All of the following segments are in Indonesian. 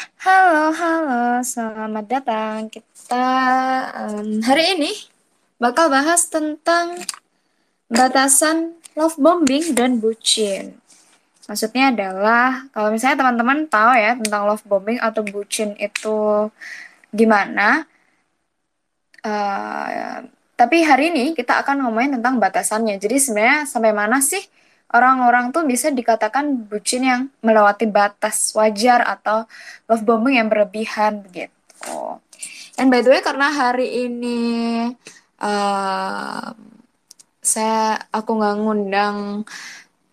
Halo, halo, selamat datang. Kita em, hari ini bakal bahas tentang batasan love bombing dan bucin. Maksudnya adalah kalau misalnya teman-teman tahu ya tentang love bombing atau bucin itu gimana, eh, tapi hari ini kita akan ngomongin tentang batasannya. Jadi sebenarnya sampai mana sih orang-orang tuh bisa dikatakan bucin yang melewati batas wajar atau love bombing yang berlebihan gitu. And by the way karena hari ini eh, saya aku nggak ngundang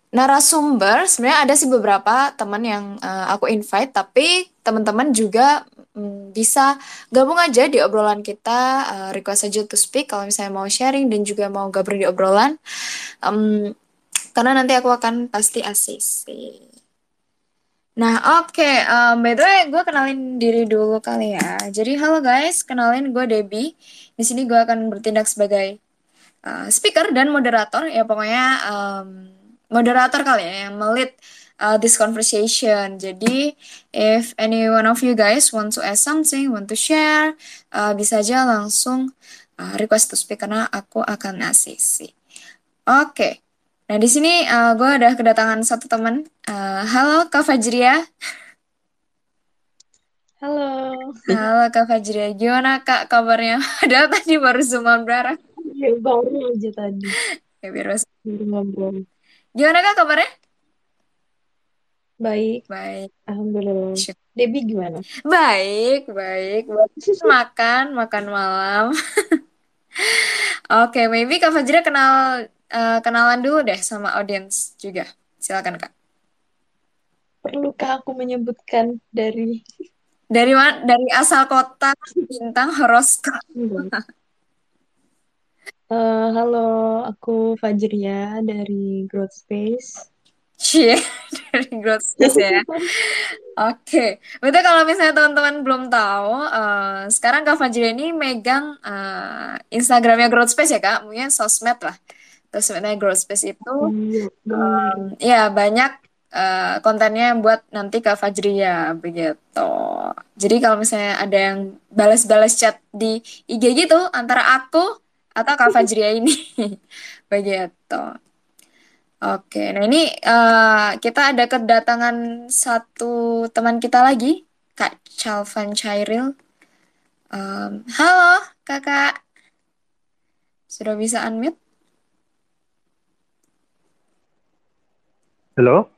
narasumber, sebenarnya ada sih beberapa teman yang eh, aku invite, tapi teman-teman juga mm, bisa gabung aja di obrolan kita, eh, request aja to speak kalau misalnya mau sharing dan juga mau gabung di obrolan. Em, karena nanti aku akan pasti ACC. Nah, oke. em, by the way, gue kenalin diri dulu kali ya. Jadi, halo guys, kenalin gue Debbie. Di sini gue akan bertindak sebagai uh, speaker dan moderator. Ya, pokoknya em, moderator kali ya yang melit uh, this conversation. Jadi, if any one of you guys want to ask something, want to share, uh, bisa aja langsung uh, request to speak karena aku akan ACC. Oke. Nah, di sini uh, gue udah kedatangan satu teman. Uh, halo Kak Fajria. Halo. Halo Kak Fajria. Gimana Kak kabarnya? Padahal tadi baru zoom bareng. Ya, baru aja tadi. Ya, biar mas- ngobrol. Gimana Kak kabarnya? Baik. Baik. Alhamdulillah. Debbie gimana? Baik, baik. Makan, makan malam. Oke, maybe Kak Fajria kenal uh, kenalan dulu deh sama audiens juga. Silakan Kak. Perlukah aku menyebutkan dari Dari mana? Dari asal kota, bintang, horoskop. Eh, halo, aku Fajria dari Growth Space. Cie, dari Growth Space ya. Oke, Betul kalau misalnya teman-teman belum tahu, eh, sekarang Kak Fajri ini megang eh, Instagramnya Growth Space ya Kak, mungkin sosmed lah. Sosmednya Growth Space itu, Iya, benar. ya banyak eh, kontennya buat nanti Kak Fajri ya, begitu. Jadi kalau misalnya ada yang balas-balas chat di IG gitu, antara aku atau Kak Fajri ini, begitu. Oke, nah ini eh, kita ada kedatangan satu teman kita lagi, Kak Chalvan Chairil. Em, halo, Kakak. Sudah bisa unmute? Halo?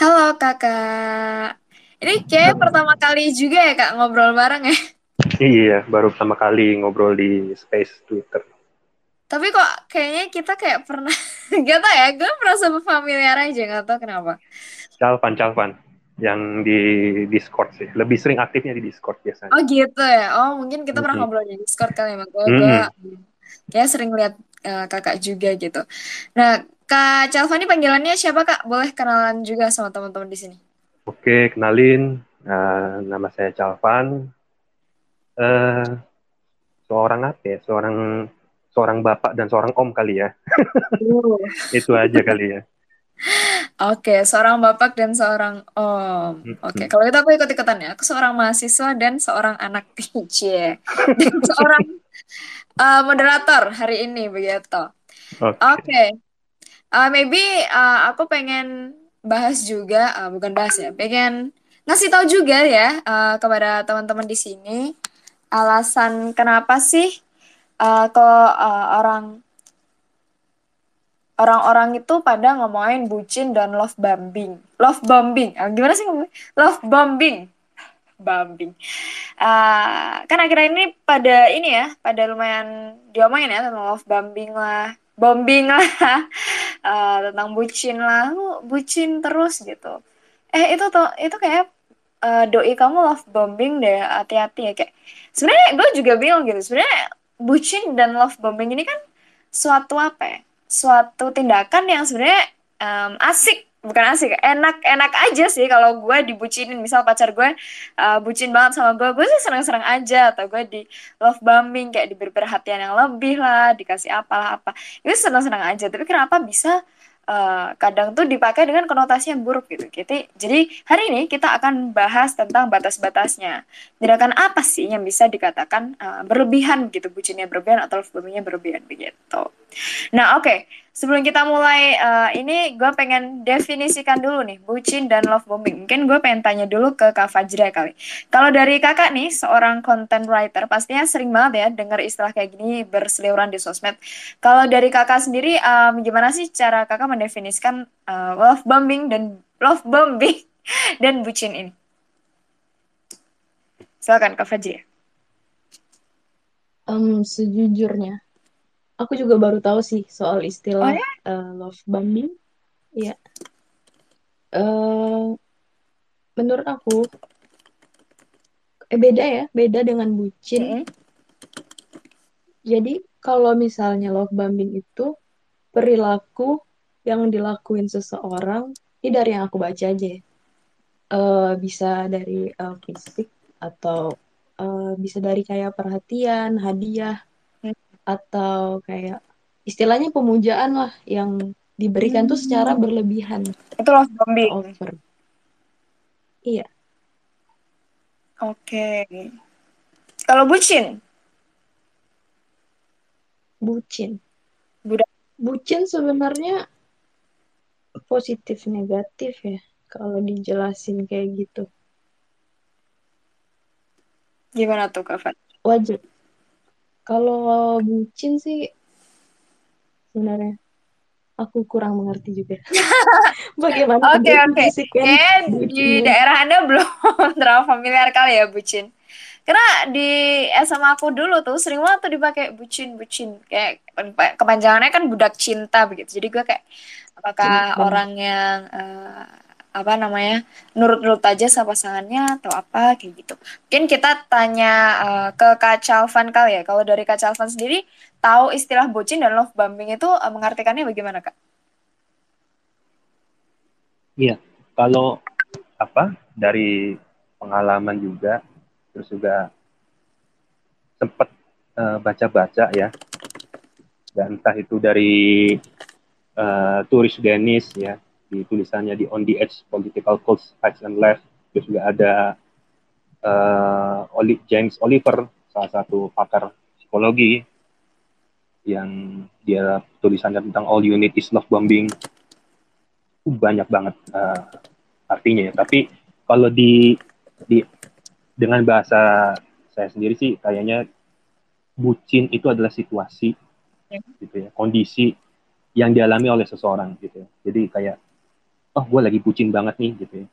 Halo, Kakak. Ini kayak pertama kali juga ya, Kak, ngobrol bareng ya. Iya, baru pertama kali ngobrol di space Twitter. Tapi kok kayaknya kita kayak pernah, gak tau ya, gue merasa familiar aja, gak tau kenapa. Calvan, Calvan. Yang di Discord sih. Lebih sering aktifnya di Discord biasanya. Oh gitu ya. Oh mungkin kita pernah Mhm. ngobrol di Discord kali ya. Gue Mhm. kayak sering lihat eh, kakak juga gitu. Nah, Kak Calvani panggilannya siapa Kak? Boleh kenalan juga sama teman-teman di sini. Oke, kenalin. Eh, nama saya Calvan. Eh, seorang apa ya? Seorang seorang bapak dan seorang om kali ya. Itu aja kali ya. Oke, seorang bapak dan seorang om. Oke, Mhm. kalau itu aku ikut-ikutan ya. Aku seorang mahasiswa dan seorang anak kecil. Dan seorang eh, moderator hari ini begitu. Oke. Oke, Uh, maybe uh, aku pengen bahas juga, uh, bukan bahas ya, pengen ngasih tahu juga ya uh, kepada teman-teman di sini alasan kenapa sih uh, kok uh, orang orang-orang itu pada ngomongin bucin dan love bombing, love bombing, uh, gimana sih? Love bombing, bombing. Uh, kan akhirnya ini pada ini ya, pada lumayan diomongin ya tentang love bombing lah, bombing lah, uh, tentang bucin lah, lu bucin terus gitu. Eh itu tuh itu kayak uh, doi kamu love bombing deh, hati-hati ya kayak. Sebenarnya gue juga bingung gitu. Sebenarnya bucin dan love bombing ini kan suatu apa ya? Suatu tindakan yang sebenarnya um, asik bukan asik enak-enak aja sih kalau gue dibucinin misal pacar gue uh, bucin banget sama gue gue sih senang-senang aja atau gue di love bombing kayak diberi perhatian yang lebih lah dikasih apalah apa itu senang-senang aja tapi kenapa bisa uh, kadang tuh dipakai dengan konotasi yang buruk gitu. Jadi, jadi hari ini kita akan bahas tentang batas-batasnya. Tindakan apa sih yang bisa dikatakan uh, berlebihan gitu, bucinnya berlebihan atau love bombingnya berlebihan begitu. Nah, oke. Okay. Sebelum kita mulai uh, ini, gue pengen definisikan dulu nih bucin dan love bombing. Mungkin gue pengen tanya dulu ke Kak Fajra kali. Kalau dari kakak nih, seorang content writer, pastinya sering banget ya dengar istilah kayak gini berseliweran di sosmed. Kalau dari kakak sendiri, um, gimana sih cara kakak mendefinisikan uh, love bombing dan love bombing dan bucin ini? Silakan Kak Fajra. Um, sejujurnya, Aku juga baru tahu sih soal istilah oh, ya? uh, love bombing. Iya. Uh, menurut aku eh beda ya, beda dengan bucin. Mm -hmm. Jadi kalau misalnya love bombing itu perilaku yang dilakuin seseorang, ini dari yang aku baca aja ya. Uh, bisa dari uh, fisik atau uh, bisa dari kayak perhatian, hadiah, atau kayak istilahnya pemujaan lah yang diberikan hmm. tuh secara hmm. berlebihan. Itu love bombing. Over. Iya. Oke. Okay. Kalau bucin? Bucin. Budak. Bucin sebenarnya positif negatif ya kalau dijelasin kayak gitu. Gimana tuh Kak Wajar kalau bucin sih sebenarnya aku kurang mengerti juga. Bagaimana Oke oke. Okay. di daerah Anda belum terlalu familiar kali ya bucin. Karena di SMA aku dulu tuh sering banget tuh dipakai bucin bucin kayak kepanjangannya kan budak cinta begitu. Jadi gue kayak apakah Cinta. orang yang uh, apa namanya nurut-nurut aja sama pasangannya atau apa kayak gitu. Mungkin kita tanya uh, ke Kak Calvan kali ya. Kalau dari Kak Calvan sendiri tahu istilah bucin dan love bombing itu uh, mengartikannya bagaimana Kak? Iya, kalau apa dari pengalaman juga terus juga sempat uh, baca-baca ya dan entah itu dari uh, turis Denis ya di tulisannya di On the Edge Political Codes Rights and Left terus juga ada uh, James Oliver salah satu pakar psikologi yang dia tulisannya tentang All Unit is Love Bombing itu banyak banget uh, artinya ya tapi kalau di di dengan bahasa saya sendiri sih kayaknya bucin itu adalah situasi ya. gitu ya kondisi yang dialami oleh seseorang gitu ya. jadi kayak oh gue lagi bucin banget nih gitu ya.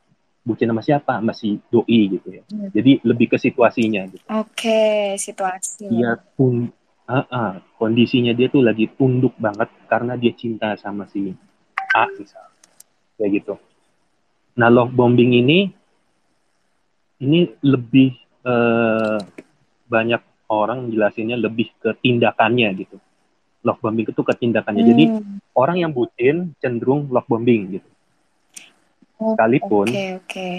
Bucin sama siapa? Masih doi gitu ya. Hmm. jadi lebih ke situasinya gitu. Oke okay, situasi. Dia pun uh, uh, kondisinya dia tuh lagi tunduk banget karena dia cinta sama si A misal. Kayak gitu. Nah love bombing ini ini lebih uh, banyak orang jelasinnya lebih ke tindakannya gitu. Love bombing itu ke tindakannya. Hmm. jadi orang yang bucin cenderung love bombing gitu sekalipun okay, okay.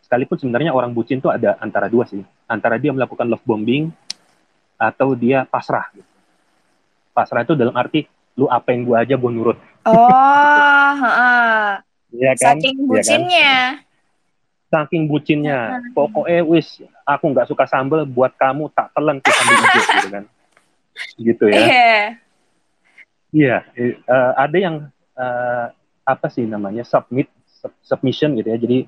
sekalipun sebenarnya orang bucin itu ada antara dua sih antara dia melakukan love bombing atau dia pasrah gitu. pasrah itu dalam arti lu apa yang gua aja gua nurut oh ya kan? saking iya bucinnya ya kan? saking bucinnya pokoknya wis aku nggak suka sambel buat kamu tak telan tuh hijau gitu kan gitu ya iya yeah. uh, ada yang uh, apa sih namanya submit sub, submission gitu ya. Jadi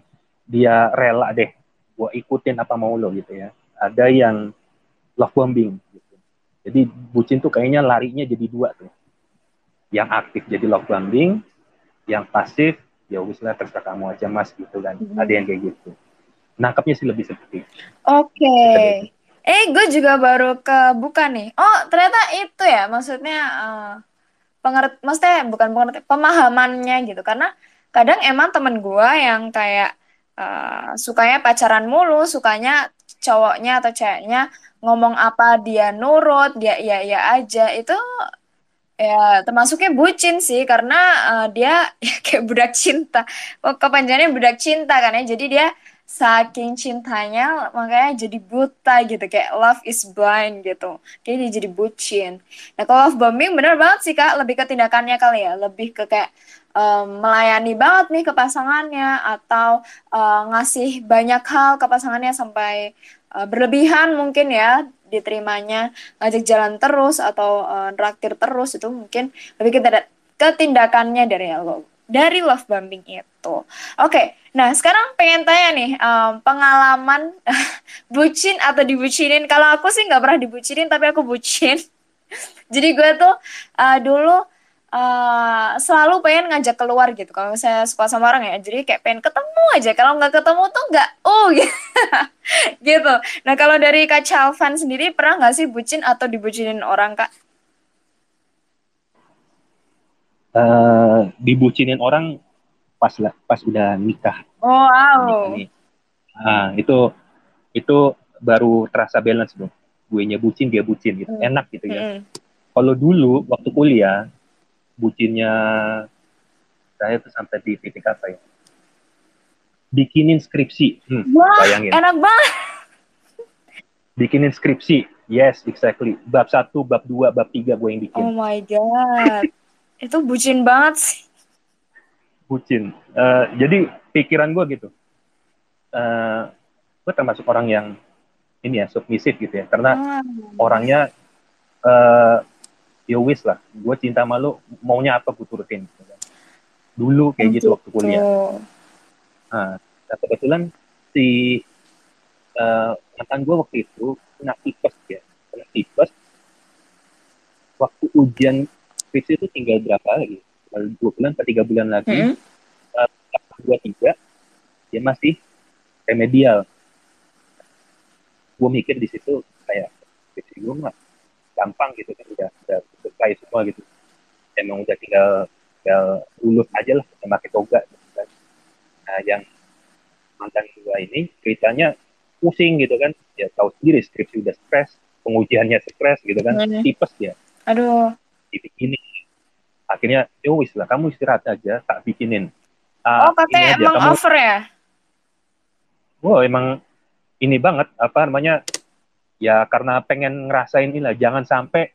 dia rela deh gue ikutin apa mau lo gitu ya. Ada yang love bombing gitu. Jadi bucin tuh kayaknya larinya jadi dua tuh. Yang aktif jadi love bombing yang pasif ya wis lah terserah kamu aja mas gitu kan. Hmm. ada yang kayak gitu. Nangkapnya sih lebih seperti oke. Okay. eh gue juga baru ke buka nih. Oh ternyata itu ya maksudnya uh, pengert maksudnya bukan pengerti pemahamannya gitu. Karena kadang emang temen gue yang kayak uh, sukanya pacaran mulu sukanya cowoknya atau ceweknya ngomong apa dia nurut dia iya iya aja itu ya termasuknya bucin sih. Karena uh, dia ya, kayak budak cinta. Kepanjangannya budak cinta kan ya. Jadi dia saking cintanya makanya jadi buta gitu kayak love is blind gitu. Kayak dia jadi bucin. Nah kalau love bombing bener banget sih kak. Lebih ke tindakannya kali ya. Lebih ke kayak um, melayani banget nih ke pasangannya atau uh, ngasih banyak hal ke pasangannya sampai uh, berlebihan mungkin ya diterimanya. Ngajak jalan terus atau uh, traktir terus itu mungkin lebih ke, ke tindakannya dari lo dari love bombing itu. Oke, okay, nah sekarang pengen tanya nih um, pengalaman bucin atau dibucinin. Kalau aku sih nggak pernah dibucinin, tapi aku bucin. Jadi gue tuh uh, dulu uh, selalu pengen ngajak keluar gitu. Kalau saya suka sama orang ya, jadi kayak pengen ketemu aja. Kalau nggak ketemu tuh nggak, oh gitu. gitu. Nah kalau dari Kak Chalvan sendiri pernah nggak sih bucin atau dibucinin orang kak? Uh, dibucinin orang pas lah pas udah nikah. Oh wow. Nah, itu itu baru terasa balance dong. Gue nya bucin dia bucin gitu. Hmm. Enak gitu ya. Hmm. Kalau dulu waktu kuliah bucinnya saya tuh sampai di titik apa ya? Bikinin skripsi. Hmm, Wah, bayangin. enak banget. Bikinin skripsi. Yes, exactly. Bab satu, bab dua, bab tiga gue yang bikin. Oh my god. Itu bucin banget sih. Bucin. Uh, jadi pikiran gue gitu. Uh, gue termasuk orang yang ini ya submisif gitu ya. Karena hmm. orangnya uh, ya wis lah. Gue cinta malu maunya apa gue turutin. Gitu kan. Dulu kayak gitu waktu kuliah. Nah, kebetulan si uh, mantan gue waktu itu kena tipes ya. Kena tipes waktu ujian skripsi itu tinggal berapa lagi? Dua bulan atau tiga bulan lagi. Mm -hmm. dua tiga, dia masih remedial. Gue mikir di situ kayak skripsi gue mah gampang gitu kan udah udah selesai semua gitu. Emang udah tinggal tinggal lulus aja lah pakai toga. Gitu kan. Nah yang mantan gue ini ceritanya pusing gitu kan ya tahu sendiri skripsi udah stres pengujiannya stres gitu kan -hmm. tipes ya aduh dibikinin akhirnya ya wis lah kamu istirahat aja tak bikinin. Uh, oh katanya emang kamu, over ya? Wow emang ini banget apa namanya ya karena pengen ngerasain inilah jangan sampai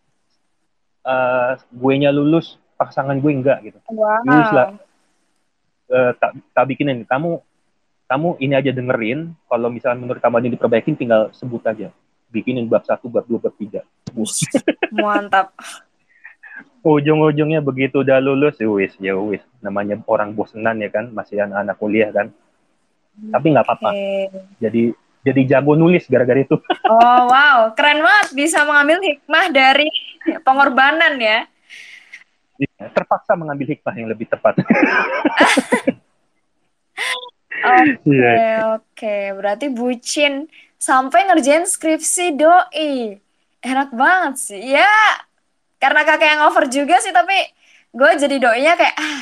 uh, gue nya lulus pasangan gue enggak gitu. Wow. lulus lah. Uh, tak tak bikinin. Kamu kamu ini aja dengerin kalau misalnya menurut kamu ini diperbaikin tinggal sebut aja. Bikinin bab satu bab dua bab tiga. Mantap ujung-ujungnya begitu udah lulus ya wis ya wis namanya orang bosenan ya kan masih anak-anak kuliah kan tapi nggak apa-apa okay. jadi jadi jago nulis gara-gara itu oh wow keren banget bisa mengambil hikmah dari pengorbanan ya iya, terpaksa mengambil hikmah yang lebih tepat Oke, okay, iya. oke. Okay. Berarti bucin sampai ngerjain skripsi doi. Enak banget sih. Ya, karena kakek yang over juga sih, tapi gue jadi doinya kayak, ah,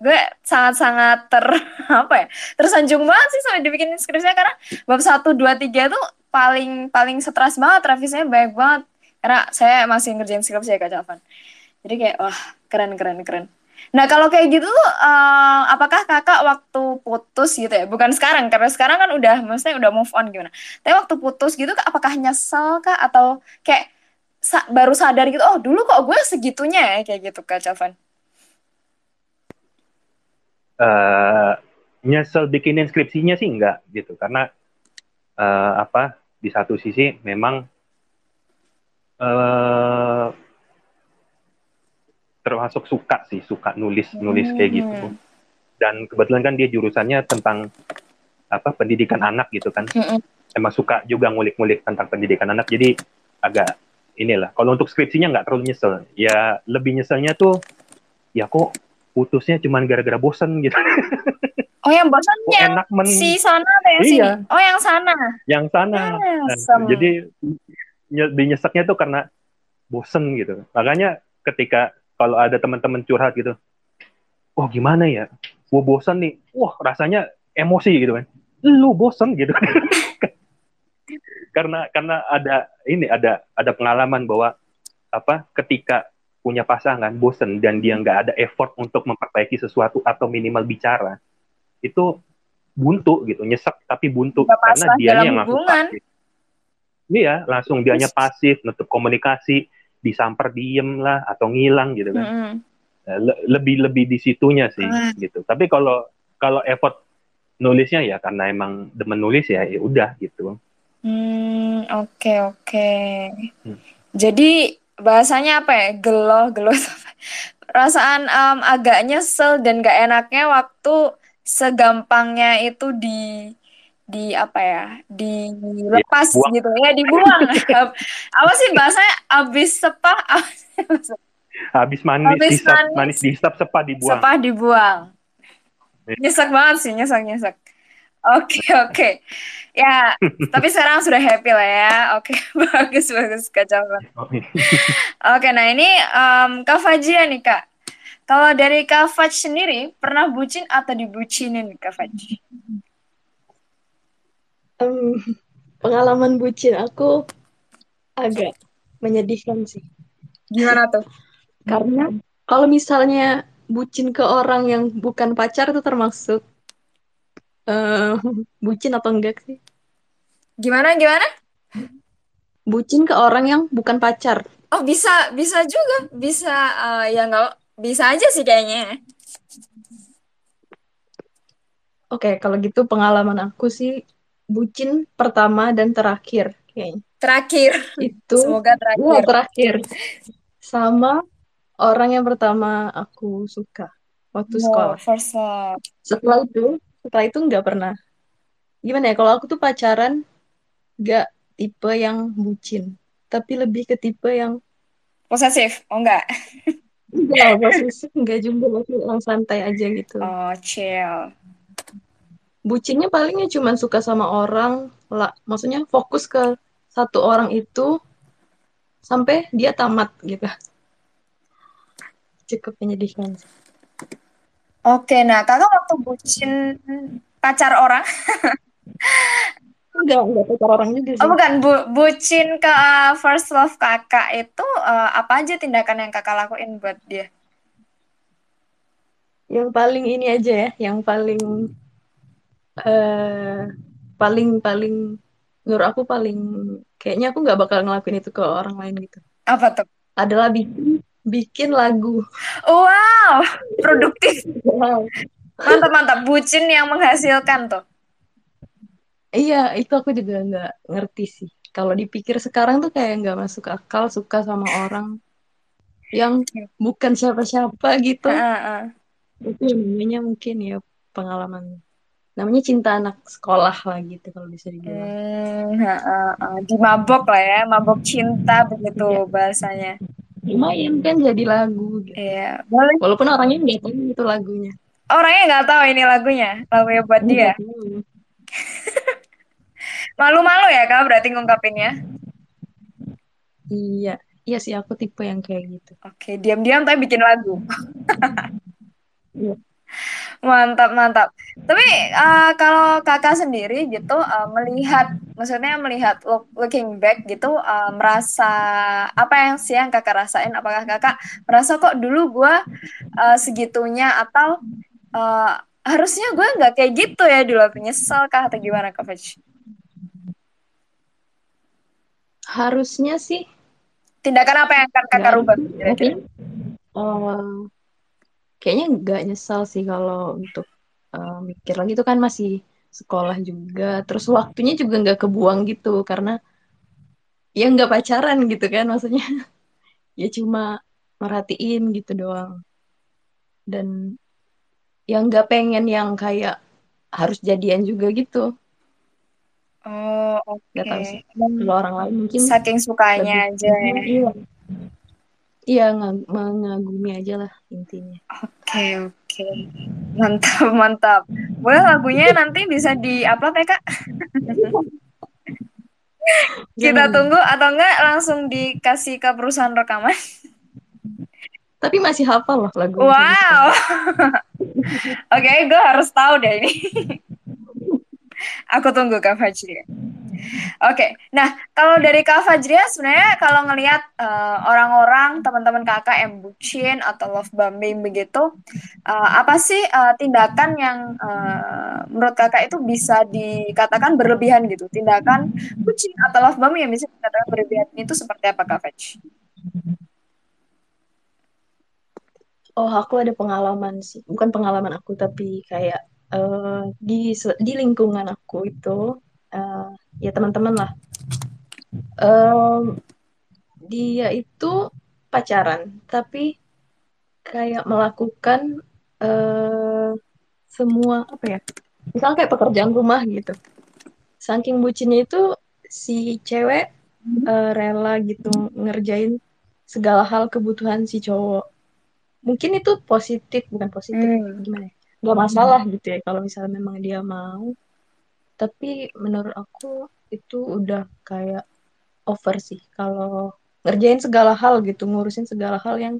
gue sangat-sangat ter, apa ya, tersanjung banget sih sampai dibikin skripsinya, karena bab 1, 2, 3 tuh paling paling stres banget, revisinya banyak banget. Karena saya masih ngerjain skripsi ya Kak Javan. Jadi kayak, wah, keren, keren, keren. Nah kalau kayak gitu tuh, uh, apakah kakak waktu putus gitu ya? Bukan sekarang, karena sekarang kan udah, maksudnya udah move on gimana? Tapi waktu putus gitu, apakah nyesel kak? Atau kayak sa baru sadar gitu, oh dulu kok gue segitunya ya kayak gitu kak Cavan? Uh, nyesel bikinin skripsinya sih enggak gitu, karena uh, apa? Di satu sisi memang uh, termasuk suka sih suka nulis nulis kayak gitu hmm. dan kebetulan kan dia jurusannya tentang apa pendidikan anak gitu kan hmm. emang suka juga ngulik-ngulik tentang pendidikan anak jadi agak inilah kalau untuk skripsinya nggak terlalu nyesel ya lebih nyeselnya tuh ya kok putusnya cuma gara-gara bosan gitu Oh yang bosan oh, yang enak men... si sana atau yang iya. sini? Oh yang sana. Yang sana. nah, jadi lebih nyeseknya tuh karena bosen gitu. Makanya ketika kalau ada teman-teman curhat gitu, oh gimana ya, gue bosan nih, wah rasanya emosi gitu kan, lu bosan gitu kan. karena karena ada ini ada ada pengalaman bahwa apa ketika punya pasangan bosen dan dia nggak ada effort untuk memperbaiki sesuatu atau minimal bicara itu buntu gitu nyesek tapi buntu karena dia yang langsung hubungan. pasif iya langsung dianya pasif nutup komunikasi disamper diem lah atau ngilang gitu kan Mm-mm. Eh, le- lebih lebih di situnya sih Ah. gitu tapi kalau kalau effort nulisnya ya karena emang demen nulis ya ya udah gitu Hmm, oke oke. Hmm. Jadi bahasanya apa ya? Gelo, gelo. Perasaan em, agak nyesel dan gak enaknya waktu segampangnya itu di di apa ya? Dilepas Dibuang. gitu ya, dibuang. apa sih bahasanya? Abis sepah, habis manis Habis disap manis. manis disap sepa dibuang sepah dibuang. Iya. Nyesek banget sih, nyesek nyesek. Oke oke. Ya, tapi sekarang sudah happy lah ya. Oke, bagus bagus kacau. Oke, nah ini em, Kak Fajia nih Kak. Kalau dari Kak Faj sendiri, pernah bucin atau dibucinin Kak Faj? Em, pengalaman bucin aku agak menyedihkan sih. Gimana tuh? Karena kalau misalnya bucin ke orang yang bukan pacar itu termasuk eh, bucin atau enggak sih? Gimana gimana? Bucin ke orang yang bukan pacar. Oh bisa bisa juga, bisa eh, ya nggak bisa aja sih kayaknya. Oke, kalau gitu pengalaman aku sih bucin pertama dan terakhir kayaknya. Terakhir, Itu semoga terakhir. terakhir. Sama orang yang pertama aku suka waktu Oh, sekolah. first love. Setelah itu, setelah itu nggak pernah. Gimana ya, kalau aku tuh pacaran nggak tipe yang bucin, tapi lebih ke tipe yang Posesif? Oh enggak. enggak posesif, enggak juga, tapi yang santai aja gitu. Oh, chill. Bucinnya palingnya cuma suka sama orang, lah, maksudnya fokus ke satu orang itu sampai dia tamat gitu. Cukup menyedihkan. sih. Oke, nah kakak waktu bucin pacar orang, Enggak, enggak pacar orang juga oh sih. bukan, bu bucin ke uh, first love kakak itu uh, apa aja tindakan yang kakak lakuin buat dia? Yang paling ini aja ya, yang paling eh paling paling menurut aku paling kayaknya aku nggak bakal ngelakuin itu ke orang lain gitu. Apa tuh? Adalah bikin bikin lagu. Wow, produktif. Wow. Mantap, mantap. Bucin yang menghasilkan tuh. Iya, itu aku juga nggak ngerti sih. Kalau dipikir sekarang tuh kayak nggak masuk akal suka sama orang yang bukan siapa-siapa gitu. Heeh, heeh. Itu namanya mungkin ya pengalaman. Namanya cinta anak sekolah lah gitu kalau bisa dibilang. Hmm, heeh, heeh. Di mabok lah ya, mabok cinta begitu Iya. bahasanya. Lumayan kan jadi lagu gitu. Iya, boleh. Walaupun orangnya nggak tahu itu lagunya. Orangnya nggak tahu ini lagunya, lagunya buat dia. Malu-malu ya kak berarti ngungkapinnya. Iya, iya sih aku tipe yang kayak gitu. Oke, diam-diam tapi bikin lagu. Iya. Mantap, mantap. Tapi eh, kalau kakak sendiri gitu eh, melihat, maksudnya melihat look- looking back gitu, eh, merasa apa yang sih yang kakak rasain? Apakah kakak merasa kok dulu gue eh, segitunya atau eh, harusnya gue nggak kayak gitu ya dulu? Aku Nyesel kah atau gimana kak Fetch? Harusnya sih Tindakan apa yang akan kakak rubah? kira-kira? Eh, kayaknya nggak nyesal sih kalau untuk eh, mikir lagi itu kan masih sekolah juga. Terus waktunya juga nggak kebuang gitu karena ya nggak pacaran gitu kan maksudnya. Ya cuma merhatiin gitu doang. Dan yang nggak pengen yang kayak harus jadian juga gitu. Oh, tahu oke. sih. Kalau orang lain mungkin Saking sukanya aja ya. Iya, iya ngag- mengagumi aja lah intinya. Oke, oke. Mantap, mantap. Boleh lagunya nanti bisa di-upload ya, Kak? Kita tunggu atau enggak langsung dikasih ke perusahaan rekaman. Tapi masih hafal loh lagu sampai Wow. Oke, gue harus tahu deh ini. Aku tunggu Kak Fajri. Okay. nah kalau dari Kak Fajria sebenarnya kalau ngelihat uh, orang-orang teman-teman kakak yang bucin atau love bombing begitu, uh, apa sih uh, tindakan yang uh, menurut kakak itu bisa dikatakan berlebihan gitu? Tindakan bucin atau love bombing yang bisa dikatakan berlebihan itu seperti apa Kak Faj? Oh, aku ada pengalaman sih. Bukan pengalaman aku, tapi kayak uh, di di lingkungan aku itu uh, ya teman-teman lah. Um, dia itu pacaran tapi kayak melakukan uh, semua apa ya misalnya kayak pekerjaan rumah gitu. Saking bucinnya itu si cewek uh, rela gitu ngerjain segala hal kebutuhan si cowok. Mungkin itu positif bukan positif hmm. gimana ya nggak masalah gitu ya kalau misalnya memang dia mau tapi menurut aku itu udah kayak over sih. Kalau ngerjain segala hal gitu ngurusin segala hal yang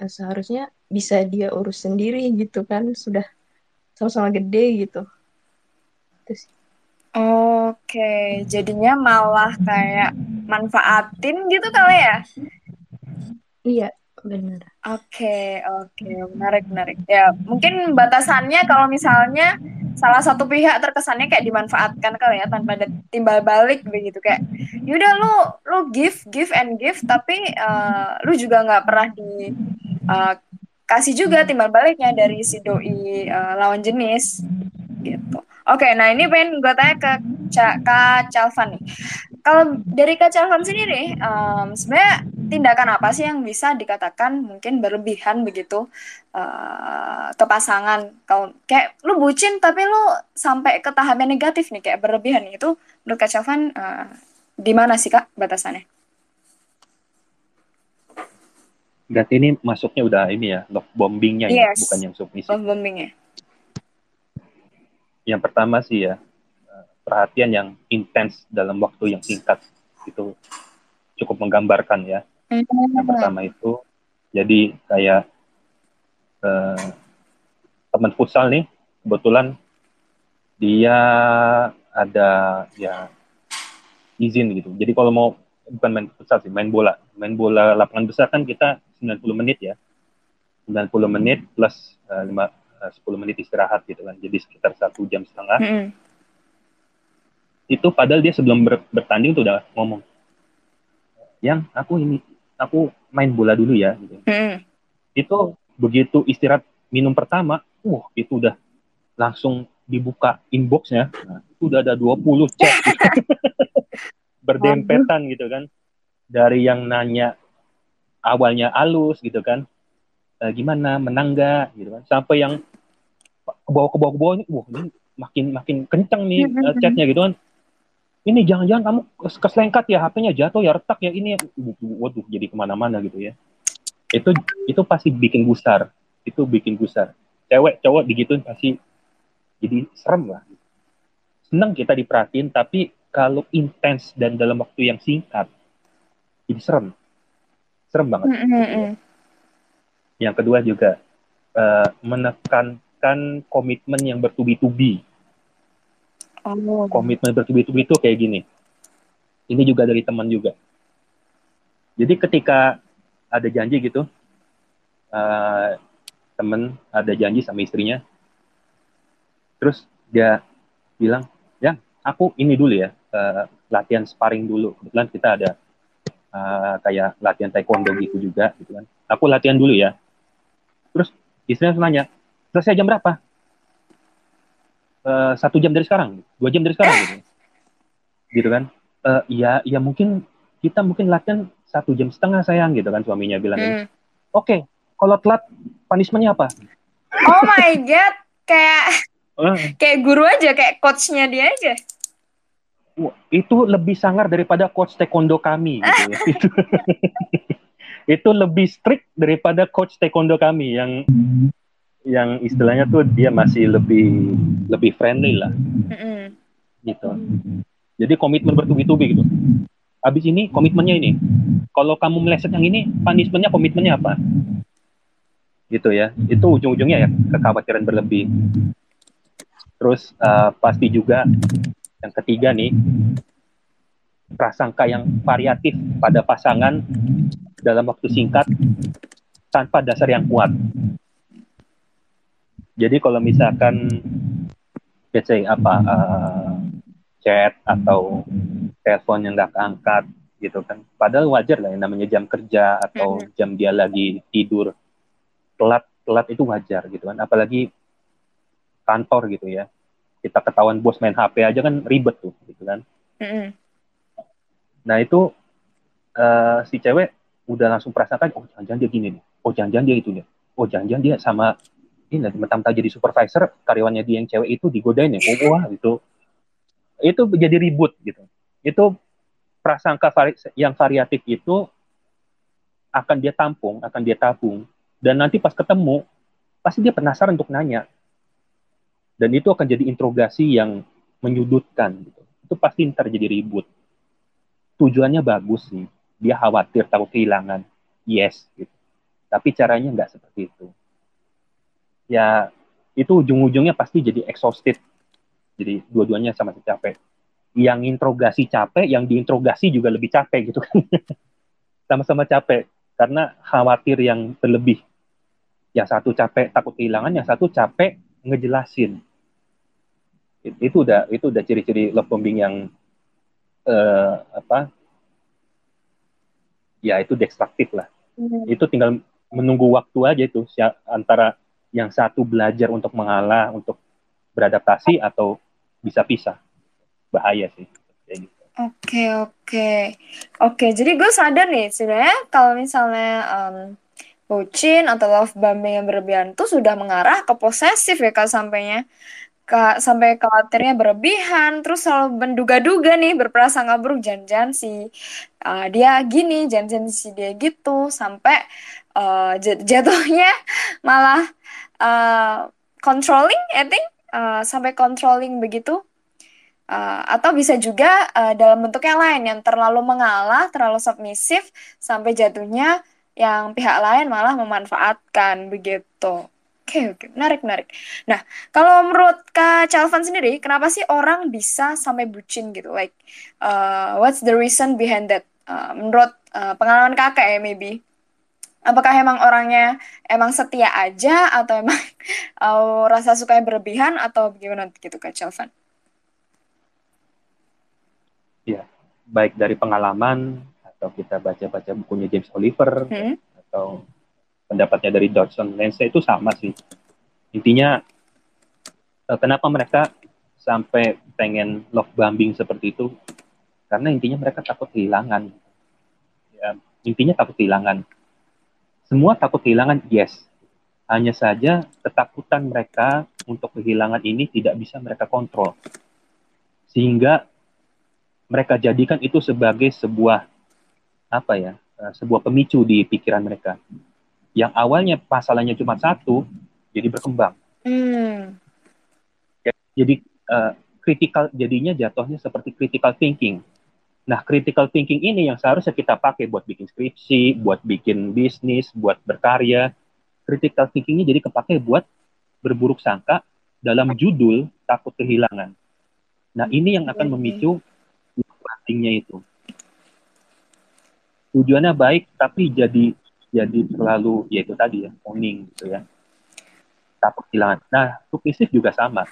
eh, seharusnya bisa dia urus sendiri gitu kan. Sudah sama-sama gede gitu. Terus oke jadinya malah kayak manfaatin gitu kali ya? Iya benar Oke, oke, menarik, menarik. Ya, mungkin batasannya kalau misalnya salah satu pihak terkesannya kayak dimanfaatkan kali ya tanpa ada timbal balik begitu kayak yaudah lu lu give give and give tapi uh, lu juga nggak pernah di uh, kasih juga timbal baliknya dari si doi uh, lawan jenis gitu. Oke, nah ini pengen gue tanya ke Kak Calvan nih. Kalau dari Kak Calvan sendiri, um, sebenarnya tindakan apa sih yang bisa dikatakan mungkin berlebihan begitu uh, ke pasangan kalau kayak lu bucin tapi lu sampai ke tahap yang negatif nih kayak berlebihan itu menurut Kak Chavan uh, di mana sih Kak batasannya? Berarti ini masuknya udah ini ya love bombingnya ya, bukan yang submisi. Love bombingnya. Yang pertama sih ya eh, perhatian yang intens dalam waktu yang singkat itu cukup menggambarkan ya yang pertama itu jadi kayak uh, teman futsal nih kebetulan dia ada ya izin gitu. Jadi kalau mau bukan main futsal sih, main bola. Main bola lapangan besar kan kita 90 menit ya. 90 menit plus uh, 5, uh, 10 menit istirahat gitu kan. Jadi sekitar satu jam setengah. Mm -hmm. Itu padahal dia sebelum ber bertanding tuh udah ngomong, yang aku ini aku main bola dulu ya gitu. Hmm. Itu begitu istirahat minum pertama, uh itu udah langsung dibuka inboxnya, nah, itu udah ada 20 chat gitu. berdempetan gitu kan. Dari yang nanya awalnya alus gitu kan, e, gimana menang gak gitu kan, sampai yang ke bawah ke bawah ke bawah ini, wah ini makin makin kencang nih uh, chatnya gitu kan ini jangan-jangan kamu keselengkat ya HP-nya jatuh ya retak ya ini. Waduh jadi ke mana-mana gitu ya. Itu itu pasti bikin gusar. Itu bikin gusar. Cewek cowok digituin pasti jadi serem lah. Seneng kita diperhatiin tapi kalau intens dan dalam waktu yang singkat jadi serem. Serem banget. Mm -hmm. yang kedua juga uh, menekankan komitmen yang bertubi-tubi Oh. Komitmen bertubi-tubi itu kayak gini. Ini juga dari teman juga. Jadi ketika ada janji gitu, uh, temen ada janji sama istrinya, terus dia bilang, ya aku ini dulu ya, uh, latihan sparring dulu. Kebetulan kita ada uh, kayak latihan taekwondo gitu juga, gitu kan. Aku latihan dulu ya. Terus istrinya nanya, selesai jam berapa? Uh, satu jam dari sekarang, dua jam dari sekarang gitu, gitu kan? Uh, ya, ya mungkin kita mungkin latihan satu jam setengah sayang gitu kan suaminya bilang. Hmm. Oke, okay, kalau telat punishmentnya apa? Oh my god, kayak uh. kayak guru aja, kayak coachnya dia aja. Itu lebih sangar daripada coach taekwondo kami gitu ya. itu, itu lebih strict daripada coach taekwondo kami yang yang istilahnya tuh dia masih lebih lebih friendly lah. Mm-hmm. gitu. Jadi komitmen bertubi-tubi gitu. Habis ini komitmennya ini. Kalau kamu meleset yang ini punishmentnya komitmennya apa? Gitu ya. Itu ujung-ujungnya ya kekhawatiran berlebih. Terus uh, pasti juga Yang ketiga nih, prasangka yang variatif pada pasangan dalam waktu singkat tanpa dasar yang kuat. Jadi kalau misalkan let's say apa uh, chat atau telepon yang nggak angkat gitu kan, padahal wajar lah yang namanya jam kerja atau jam dia lagi tidur telat telat itu wajar gitu kan, apalagi kantor gitu ya. Kita ketahuan bos main HP aja kan ribet tuh gitu kan. Mm-hmm. Nah itu uh, si cewek udah langsung perasaan oh jangan-jangan dia gini nih, oh jangan-jangan dia itu nih, oh jangan-jangan dia sama ini mentang-mentang jadi supervisor karyawannya dia yang cewek itu digodain ya. Oh wah gitu itu jadi ribut gitu. Itu prasangka vari yang variatif itu akan dia tampung akan dia tabung. Dan nanti pas ketemu pasti dia penasaran untuk nanya. Dan itu akan jadi interogasi yang menyudutkan gitu. Itu pasti terjadi ribut. Tujuannya bagus sih. Dia khawatir takut kehilangan. Yes gitu. Tapi caranya nggak seperti itu ya itu ujung-ujungnya pasti jadi exhausted. Jadi dua-duanya sama capek. Yang interogasi capek, yang diinterogasi juga lebih capek gitu kan. Sama-sama capek karena khawatir yang berlebih. Yang satu capek takut kehilangan, yang satu capek ngejelasin. Itu udah itu udah ciri-ciri love bombing yang uh, apa? Ya itu destruktif lah. Hmm. Itu tinggal menunggu waktu aja itu antara yang satu belajar untuk mengalah, untuk beradaptasi atau bisa pisah. Bahaya sih. Gitu. Oke oke oke. Jadi gue sadar nih sebenarnya kalau misalnya um, bucin atau love bombing yang berlebihan tuh sudah mengarah ke posesif ya kak sampainya Kak, sampai khawatirnya berlebihan, terus selalu menduga-duga nih berprasangka buruk janjian si uh, dia gini, janjian si dia gitu, sampai uh, jatuhnya malah uh, controlling, I think uh, sampai controlling begitu. Uh, atau bisa juga uh, dalam bentuk yang lain yang terlalu mengalah, terlalu submisif sampai jatuhnya yang pihak lain malah memanfaatkan begitu. Oke, oke, menarik, menarik. Nah, kalau menurut Kak Calvan sendiri, kenapa sih orang bisa sampai bucin gitu? Like, uh, what's the reason behind that? Uh, menurut uh, pengalaman kakak ya, maybe apakah emang orangnya emang setia aja atau emang uh, rasa suka berlebihan atau bagaimana gitu Kak Chelvan? Ya, baik dari pengalaman atau kita baca-baca bukunya James Oliver hmm? atau pendapatnya dari Dodson Lance itu sama sih. Intinya uh, kenapa mereka sampai pengen love bombing seperti itu? Karena intinya mereka takut kehilangan. Ya, intinya takut kehilangan semua takut kehilangan, yes. Hanya saja ketakutan mereka untuk kehilangan ini tidak bisa mereka kontrol. Sehingga mereka jadikan itu sebagai sebuah apa ya, eh, sebuah pemicu di pikiran mereka. Yang awalnya masalahnya cuma satu, jadi berkembang. Hmm. Jadi uh, critical jadinya jatuhnya seperti critical thinking Nah, critical thinking ini yang seharusnya kita pakai buat bikin skripsi, buat bikin bisnis, buat berkarya. Critical thinking ini jadi kepake buat berburuk sangka dalam judul takut kehilangan. Nah, ini yang akan memicu pentingnya itu. Tujuannya baik, tapi jadi jadi selalu yaitu tadi ya, owning gitu ya. Takut kehilangan. Nah, submisif juga sama.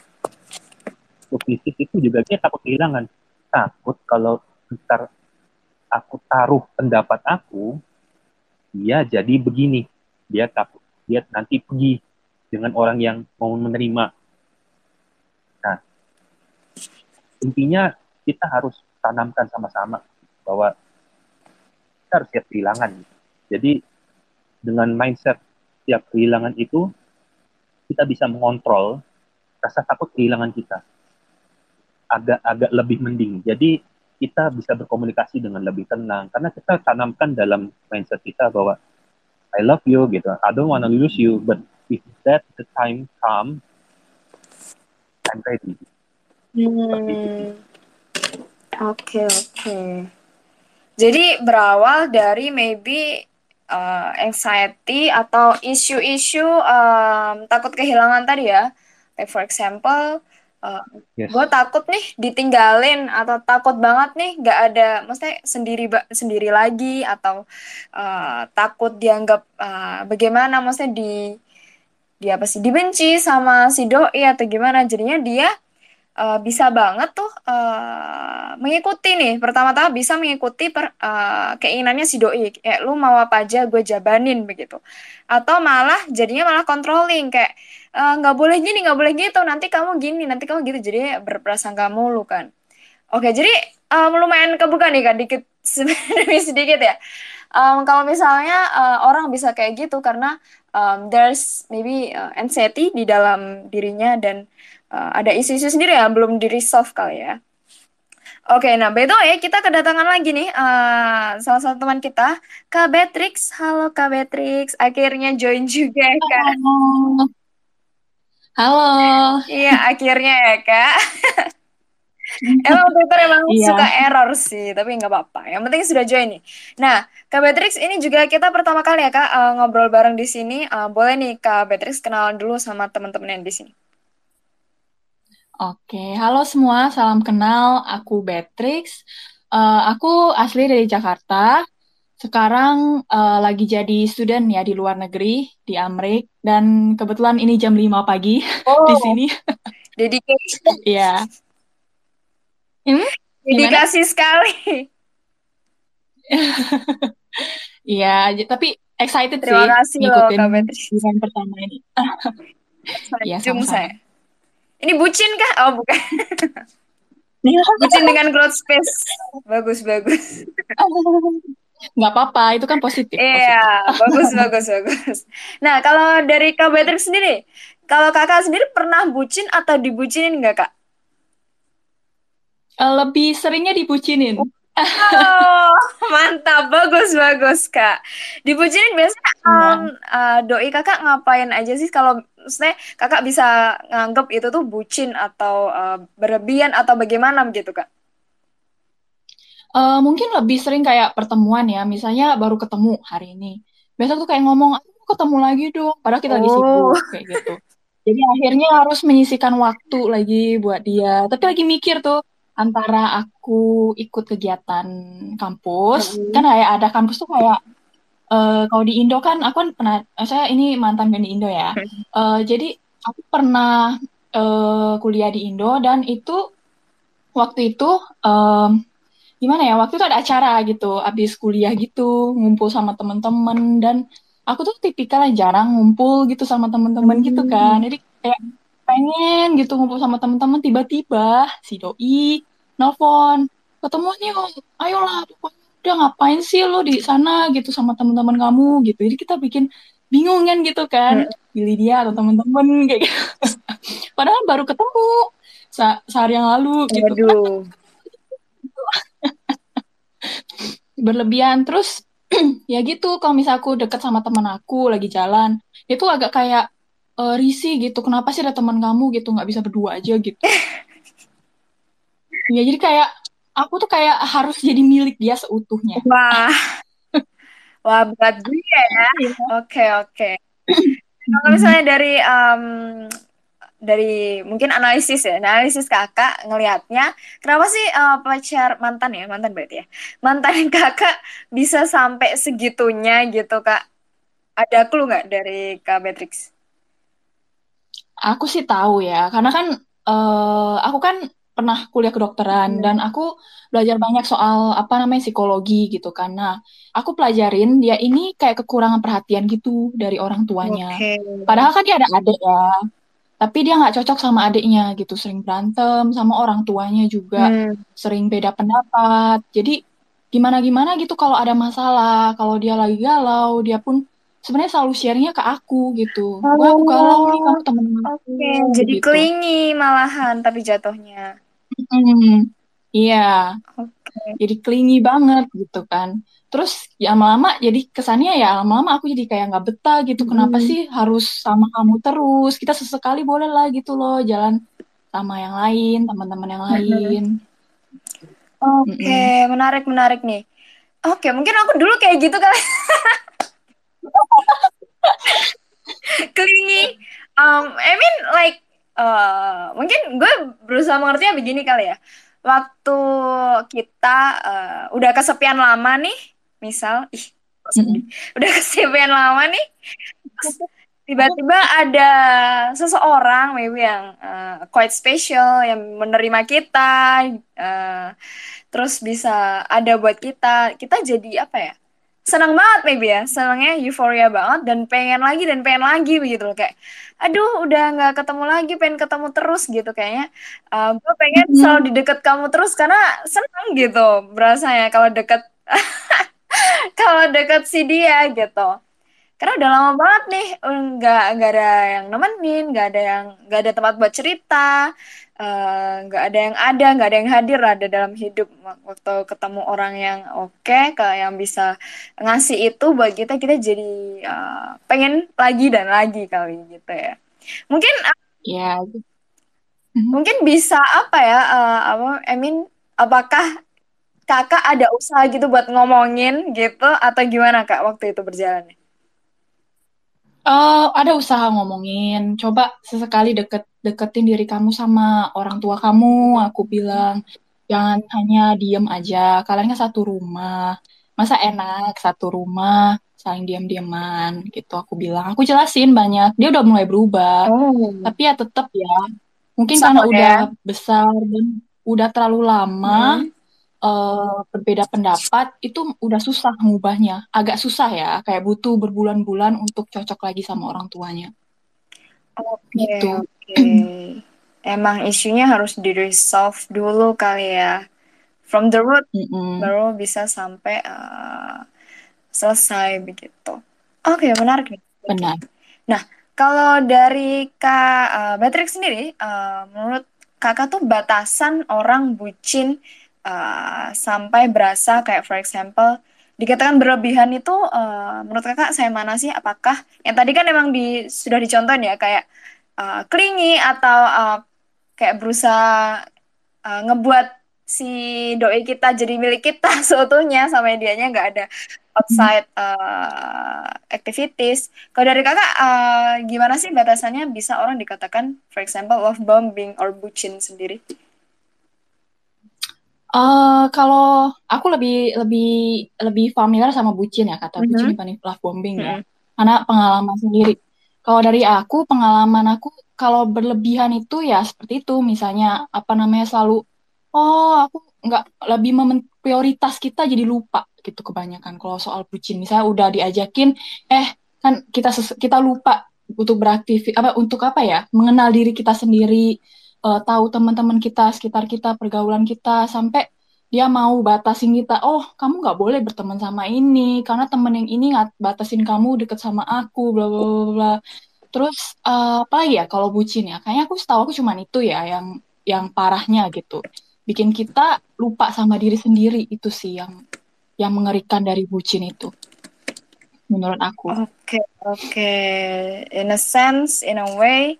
Submisif itu juga dia takut kehilangan. Takut kalau ntar aku taruh pendapat aku, dia jadi begini. Dia takut, dia nanti pergi dengan orang yang mau menerima. Nah, intinya kita harus tanamkan sama-sama bahwa kita harus siap kehilangan. Jadi dengan mindset siap kehilangan itu, kita bisa mengontrol rasa takut kehilangan kita. Agak-agak lebih mending. Jadi kita bisa berkomunikasi dengan lebih tenang. Karena kita tanamkan dalam mindset kita bahwa I love you gitu. I don't wanna lose you but if that the time come I'm ready hmm. oke okay, oke. Okay. jadi berawal dari maybe uh, anxiety atau isu-isu um, takut kehilangan tadi ya. Like for example uh, yes. gue takut nih ditinggalin atau takut banget nih nggak ada maksudnya sendiri sendiri lagi atau uh, takut dianggap uh, bagaimana maksudnya di dia apa sih dibenci sama si doi atau gimana. Jadinya dia uh, bisa banget tuh uh, mengikuti nih. Pertama-tama bisa mengikuti per, uh, keinginannya si doi. Kayak lu mau apa aja gue jabanin begitu. Atau malah jadinya malah controlling. Kayak nggak uh, boleh gini nggak boleh gitu nanti kamu gini nanti kamu gitu jadi berprasangka mulu kan oke jadi um, lumayan kebuka nih kan dikit sedikit ya um, kalau misalnya uh, orang bisa kayak gitu karena um, there's maybe uh, anxiety di dalam dirinya dan uh, ada isu-isu sendiri yang belum di resolve kali ya. Oke, nah by way, kita kedatangan lagi nih uh, salah satu teman kita, Kak Beatrix. Halo Kak Beatrix, akhirnya join juga ya Kak. Halo. Halo. Iya, akhirnya ya Kak. emang Twitter emang iya. suka error sih, tapi nggak apa-apa. Yang penting sudah join nih. Nah, Kak Beatrix, ini juga kita pertama kali ya Kak uh, ngobrol bareng di sini. Uh, boleh nih Kak Beatrix kenalan dulu sama teman-teman yang di sini. Oke, halo semua, salam kenal. Aku Beatrix. Uh, aku asli dari Jakarta. Sekarang uh, lagi jadi student ya di luar negeri, di Amrik. Dan kebetulan ini jam 5 pagi oh, di sini. Dedication. Iya. hmm? Dedikasi sekali. Iya, tapi excited Terima sih kasih ngikutin loh, pertama ini. Iya, sama-sama. saya. Ini bucin kah? Oh, bukan. bucin dengan growth space. Bagus, bagus. Nggak apa-apa, itu kan positif. Iya, bagus, bagus, bagus. Nah, kalau dari Kak Beatrix sendiri, kalau kakak sendiri pernah bucin atau dibucinin nggak, Kak? Eh, lebih seringnya dibucinin. Oh, mantap, bagus, bagus, Kak. Dibucinin biasanya um, uh, doi kakak ngapain aja sih kalau maksudnya kakak bisa nganggep itu tuh bucin atau uh, berlebihan atau bagaimana begitu kak? Uh, mungkin lebih sering kayak pertemuan ya, misalnya baru ketemu hari ini. Biasa tuh kayak ngomong, aku ketemu lagi dong, padahal kita oh. lagi sibuk, kayak gitu. Jadi akhirnya harus menyisikan waktu lagi buat dia. Tapi lagi mikir tuh, antara aku ikut kegiatan kampus, mm kan kayak ada kampus tuh kayak uh, kalau di Indo kan aku kan pernah saya ini mantan di Indo ya. Uh, jadi aku pernah uh, kuliah di Indo dan itu waktu itu um, gimana ya? Waktu itu ada acara gitu, habis kuliah gitu, ngumpul sama teman-teman dan aku tuh tipikal yang jarang ngumpul gitu sama teman-teman hmm. gitu kan. Jadi kayak pengen gitu ngumpul sama teman-teman tiba-tiba si doi nelfon ketemu nih ayolah pokoknya udah ngapain sih lo di sana gitu sama teman-teman kamu gitu jadi kita bikin bingung kan gitu kan pilih dia atau teman-teman kayak gitu padahal baru ketemu se sehari yang lalu gitu Aduh. Berlebihan terus ya gitu kalau misal aku deket sama teman aku lagi jalan itu agak kayak uh, risih gitu kenapa sih ada teman kamu gitu nggak bisa berdua aja gitu ya jadi kayak aku tuh kayak harus jadi milik dia seutuhnya. Wah. Wah, berat juga ya. Iya. Oke, oke. Kalau misalnya dari um, dari mungkin analisis ya, analisis kakak ngelihatnya, kenapa sih uh, pacar mantan ya, mantan berarti ya, mantan kakak bisa sampai segitunya gitu kak? Ada clue nggak dari kak Beatrix? Aku sih tahu ya, karena kan uh, aku kan pernah kuliah kedokteran hmm. dan aku belajar banyak soal apa namanya psikologi gitu kan. Nah, aku pelajarin dia ini kayak kekurangan perhatian gitu dari orang tuanya. Okay. Padahal kan dia ada adik ya. Tapi dia nggak cocok sama adiknya gitu, sering berantem sama orang tuanya juga, hmm. sering beda pendapat. Jadi gimana-gimana gitu kalau ada masalah, kalau dia lagi galau, dia pun sebenarnya selalu share-nya ke aku gitu. Oh. Gue aku galau nih, kamu temen aku. Okay. jadi gitu. clingy malahan tapi jatuhnya. Hmm, iya. Okay. Jadi clingy banget gitu kan. Terus ya lama-lama jadi kesannya ya lama-lama aku jadi kayak nggak betah gitu. Hmm. Kenapa sih harus sama kamu terus? Kita sesekali boleh lah gitu loh jalan sama yang lain, teman-teman yang lain. Oke, okay. mm menarik menarik nih. Oke, okay, mungkin aku dulu kayak gitu kali. clingy. Um, I mean like uh, mungkin gue berusaha mengertinya begini kali ya. Waktu kita uh, udah kesepian lama nih, misal, ih, mm-hmm. udah kesepian lama nih, tiba-tiba ada seseorang maybe yang uh, quite special yang menerima kita, uh, terus bisa ada buat kita, kita jadi apa ya? senang banget maybe ya. Senangnya euforia banget dan pengen lagi dan pengen lagi begitu loh. Kayak aduh udah nggak ketemu lagi pengen ketemu terus gitu kayaknya. Uh, gue pengen selalu di deket kamu terus karena senang gitu berasanya kalau deket kalau deket si dia gitu. Karena udah lama banget nih nggak nggak ada yang nemenin nggak ada yang nggak ada tempat buat cerita Eh, nggak uh, ada yang ada nggak ada yang hadir ada dalam hidup. Waktu ketemu orang yang oke okay, yang bisa ngasih itu buat kita kita jadi uh, pengen lagi dan lagi kali gitu ya. Mungkin ya yeah. mungkin bisa apa ya uh, apa I mean apakah kakak ada usaha gitu buat ngomongin gitu atau gimana kak waktu itu berjalannya Uh, ada usaha ngomongin, coba sesekali deket deketin diri kamu sama orang tua kamu. Aku bilang jangan hanya diem aja. Kalian kan satu rumah, masa enak satu rumah saling diam-diaman gitu. Aku bilang, aku jelasin banyak. Dia udah mulai berubah, oh. tapi ya tetap ya. Mungkin Sama karena ya? udah besar dan udah terlalu lama. Hmm uh, berbeda pendapat itu udah susah ngubahnya. Agak susah ya kayak butuh berbulan-bulan untuk cocok lagi sama orang tuanya. Oke okay, gitu. okay. emang isunya harus di resolve dulu kali ya. From the root mm -mm. baru bisa sampai uh, selesai begitu. Oke okay, menarik nih. Benar. Nah kalau dari kak uh, Beatrix sendiri uh, menurut kakak tuh batasan orang bucin uh, sampai berasa kayak for example dikatakan berlebihan itu uh, menurut kakak saya mana sih apakah yang tadi kan emang di sudah dicontohin ya kayak uh, atau uh, kayak berusaha uh, ngebuat si doi kita jadi milik kita seutuhnya sampai dianya nggak ada outside uh, activities. Kalau dari kakak uh, gimana sih batasannya bisa orang dikatakan for example love bombing or bucin sendiri? Uh, kalau aku lebih lebih lebih familiar sama bucin ya kata mm-hmm. bucin dibanding love bombing mm-hmm. ya karena pengalaman sendiri. Kalau dari aku pengalaman aku kalau berlebihan itu ya seperti itu. Misalnya apa namanya selalu oh aku nggak lebih memen prioritas kita jadi lupa gitu kebanyakan kalau soal bucin. Misalnya udah diajakin eh kan kita kita lupa untuk beraktif apa untuk apa ya mengenal diri kita sendiri uh, tahu teman-teman kita sekitar kita pergaulan kita sampai dia mau batasin kita. Oh kamu nggak boleh berteman sama ini karena temen yang ini nggak batasin kamu deket sama aku bla bla bla bla. Terus uh, apa lagi ya kalau bucin ya kayaknya aku setahu aku cuman itu ya yang yang parahnya gitu. Bikin kita lupa sama diri sendiri itu sih yang yang mengerikan dari bucin itu menurut aku. Oke okay, oke. Okay. in a sense in a way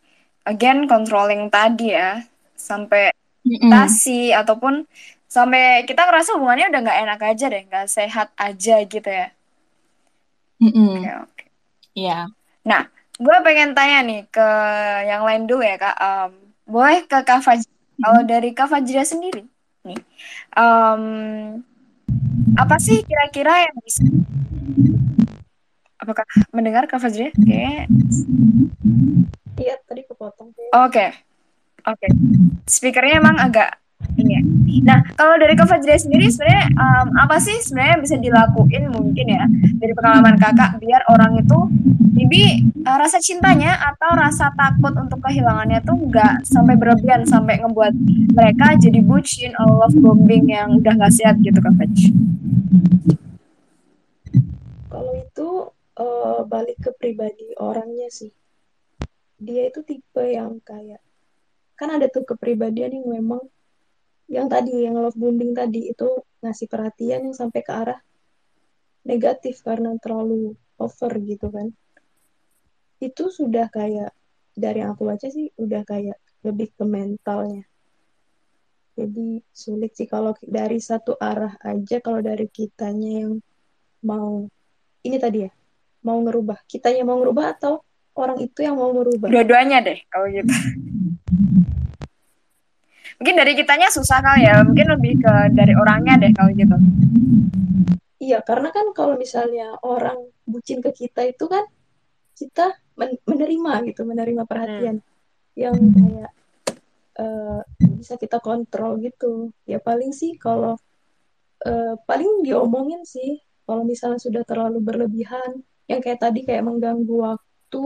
again controlling tadi ya. Sampai tasi mm -mm. ataupun sampai kita ngerasa hubungannya udah nggak enak aja deh nggak sehat aja gitu ya. Oke mm oke. Okay, iya. Nah gue pengen tanya nih ke yang lain dulu ya kak. Um, boleh ke kak Fajra mm kalau dari kak Fajra sendiri nih um, apa sih kira-kira yang bisa apakah mendengar kak Fajra? Oke. Iya, tadi kepotong. Oke. Okay. Oke. Okay. Speakernya emang agak ini ya. Nah, kalau dari Kak Fajri sendiri sebenarnya um, apa sih sebenarnya bisa dilakuin mungkin ya dari pengalaman Kakak biar orang itu maybe uh, rasa cintanya atau rasa takut untuk kehilangannya tuh nggak sampai berlebihan sampai ngebuat mereka jadi bucin atau love bombing yang udah nggak sehat gitu Kak Fajri. Kalau itu uh, balik ke pribadi orangnya sih. Dia itu tipe yang kayak kan ada tuh kepribadian yang memang yang tadi yang love bombing tadi itu ngasih perhatian yang sampai ke arah negatif karena terlalu over gitu kan. Itu sudah kayak dari yang aku baca sih udah kayak lebih ke mentalnya. Jadi sulit sih kalau dari satu arah aja kalau dari kitanya yang mau ini tadi ya mau ngerubah kitanya mau ngerubah atau orang itu yang mau merubah dua-duanya deh kalau gitu Mungkin dari kitanya susah kali ya, mungkin lebih ke dari orangnya deh kalau gitu. Iya, karena kan kalau misalnya orang bucin ke kita itu kan kita men menerima gitu, menerima perhatian hmm. yang kayak uh, bisa kita kontrol gitu. Ya paling sih kalau uh, paling diomongin sih kalau misalnya sudah terlalu berlebihan, yang kayak tadi kayak mengganggu waktu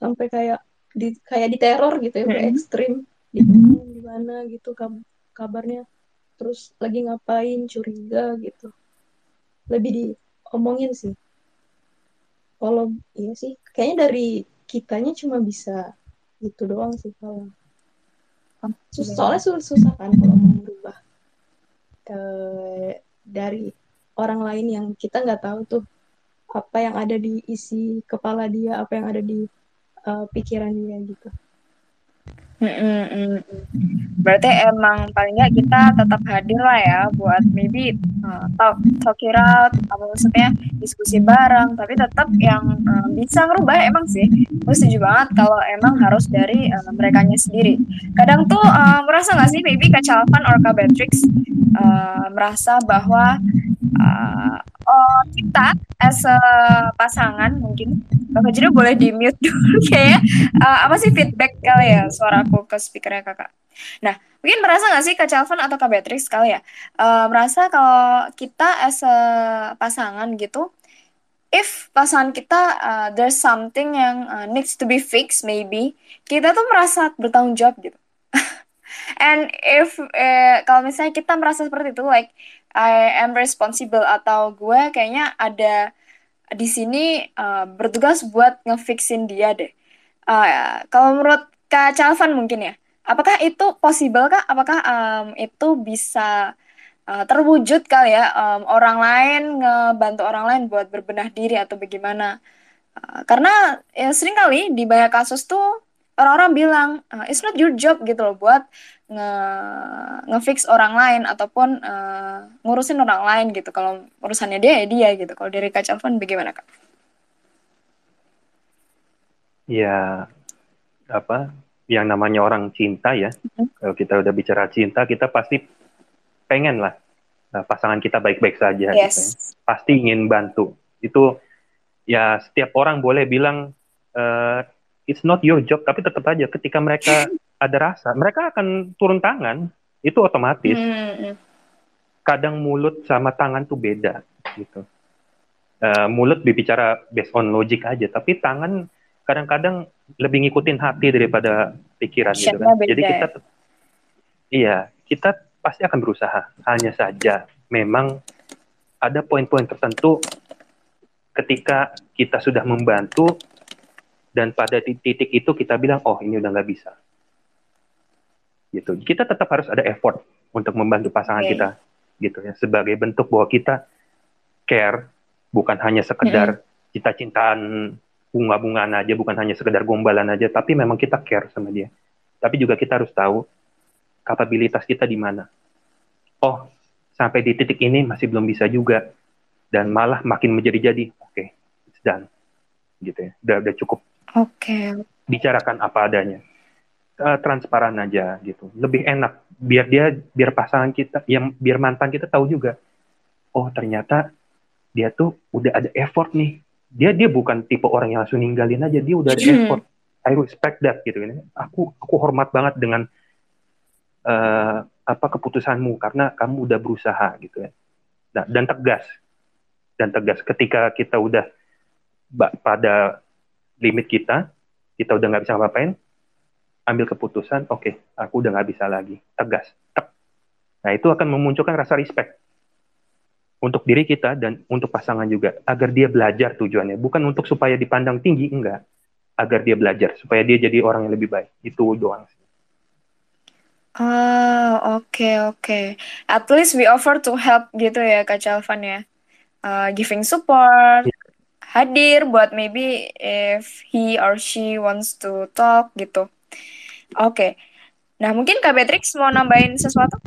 sampai kayak di kayak di teror gitu ya, udah hmm. ekstrim. Di mana gitu kabarnya. Terus lagi ngapain curiga gitu. Lebih diomongin sih. Kalau iya sih kayaknya dari kitanya cuma bisa gitu doang sih kalau susah soalnya susah, susah kan kalau mau merubah eh, dari orang lain yang kita nggak tahu tuh apa yang ada di isi kepala dia apa yang ada di uh, pikiran dia gitu Mm-mm. Berarti emang paling nggak kita tetap hadir lah ya buat maybe uh, talk, talk it out, apa maksudnya diskusi bareng, tapi tetap yang uh, bisa ngerubah emang sih. Gue setuju banget kalau emang harus dari uh, mereka sendiri. Kadang tuh uh, merasa nggak sih maybe Kak Chalvan or Kak Beatrix uh, merasa bahwa uh, oh, kita as a pasangan mungkin. Kakak Jero boleh di mute dulu kayak uh, apa sih feedback kali ya suara aku ke speakernya kakak. Nah mungkin merasa nggak sih Kak Calvin atau Kak Beatrix kali ya? Uh, merasa kalau kita as a pasangan gitu if pasangan kita uh, there's something yang uh, needs to be fixed maybe kita tuh merasa bertanggung jawab gitu. And if uh, kalau misalnya kita merasa seperti itu like I am responsible atau gue kayaknya ada di sini uh, bertugas buat ngefixin dia deh. Uh, kalau menurut Kak Calvan mungkin ya, apakah itu possible kak? Apakah um, itu bisa uh, terwujud kali ya um, orang lain ngebantu orang lain buat berbenah diri atau bagaimana? Uh, karena ya sering kali di banyak kasus tuh orang-orang bilang uh, it's not your job gitu loh buat nge ngefix orang lain ataupun uh, ngurusin orang lain gitu kalau urusannya dia ya dia gitu kalau dari Kak Calvin bagaimana Kak? Ya apa yang namanya orang cinta ya mm-hmm. kalau kita udah bicara cinta kita pasti pengen lah uh, pasangan kita baik-baik saja yes. gitu ya. pasti ingin bantu itu ya setiap orang boleh bilang uh, it's not your job tapi tetap aja ketika mereka ada rasa mereka akan turun tangan itu otomatis mm. kadang mulut sama tangan tuh beda gitu uh, mulut berbicara based on logic aja tapi tangan kadang-kadang lebih ngikutin hati daripada pikiran gitu kan beda, jadi kita ya? iya kita pasti akan berusaha hanya saja memang ada poin-poin tertentu ketika kita sudah membantu dan pada titik itu kita bilang oh ini udah nggak bisa. Gitu. Kita tetap harus ada effort untuk membantu pasangan okay. kita gitu ya. Sebagai bentuk bahwa kita care bukan hanya sekedar mm-hmm. cinta-cintaan bunga-bungaan aja bukan hanya sekedar gombalan aja tapi memang kita care sama dia. Tapi juga kita harus tahu kapabilitas kita di mana. Oh sampai di titik ini masih belum bisa juga. Dan malah makin menjadi-jadi. Oke okay, it's done. Gitu ya. Udah udah cukup Oke. Okay. Bicarakan apa adanya. Uh, transparan aja gitu. Lebih enak biar dia biar pasangan kita yang biar mantan kita tahu juga. Oh, ternyata dia tuh udah ada effort nih. Dia dia bukan tipe orang yang langsung ninggalin aja, dia udah ada hmm. effort. I respect that gitu ini. Aku aku hormat banget dengan uh, apa keputusanmu karena kamu udah berusaha gitu ya. Nah, dan tegas. Dan tegas ketika kita udah pada limit kita, kita udah nggak bisa ngapain, ambil keputusan, oke, okay, aku udah nggak bisa lagi, tegas, tek. Nah itu akan memunculkan rasa respect untuk diri kita dan untuk pasangan juga, agar dia belajar tujuannya, bukan untuk supaya dipandang tinggi, enggak, agar dia belajar, supaya dia jadi orang yang lebih baik, itu doang sih. Oh, oke okay, oke. Okay. At least we offer to help gitu ya Kak Calvan ya. Uh, giving support, yeah hadir buat maybe if he or she wants to talk gitu. Oke. Okay. Nah, mungkin Kak Beatrix mau nambahin sesuatu?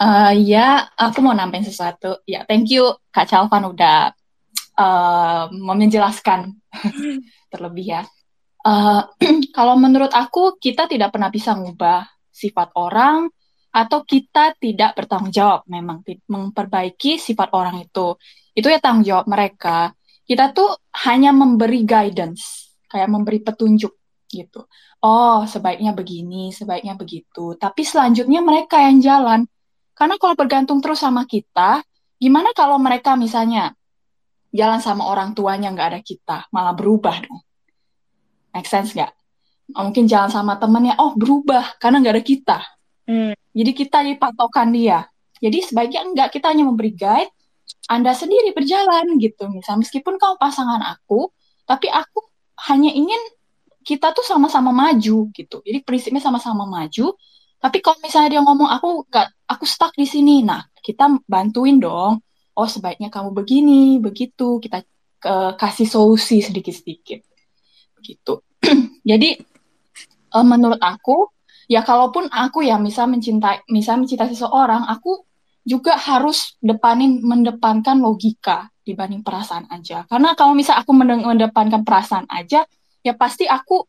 Uh, ya, aku mau nambahin sesuatu. Ya, thank you Kak Calvan udah uh, menjelaskan terlebih ya. Uh, kalau menurut aku, kita tidak pernah bisa mengubah sifat orang atau kita tidak bertanggung jawab memang memperbaiki sifat orang itu. Itu ya tanggung jawab mereka. Kita tuh hanya memberi guidance, kayak memberi petunjuk gitu. Oh, sebaiknya begini, sebaiknya begitu. Tapi selanjutnya mereka yang jalan. Karena kalau bergantung terus sama kita, gimana kalau mereka misalnya jalan sama orang tuanya nggak ada kita, malah berubah dong. Make sense nggak? Mungkin jalan sama temennya, oh berubah karena nggak ada kita. Hmm. Jadi kita dipatokan dia. Jadi sebaiknya enggak, kita hanya memberi guide, Anda sendiri berjalan gitu. Misal meskipun kamu pasangan aku, tapi aku hanya ingin kita tuh sama-sama maju gitu. Jadi prinsipnya sama-sama maju. Tapi kalau misalnya dia ngomong aku nggak, aku stuck di sini, nah kita bantuin dong. Oh sebaiknya kamu begini, begitu. Kita uh, kasih solusi sedikit-sedikit gitu. Jadi uh, menurut aku ya kalaupun aku ya misal mencintai misal mencintai seseorang, aku juga harus depanin mendepankan logika dibanding perasaan aja. Karena kalau misal aku mendepankan perasaan aja, ya pasti aku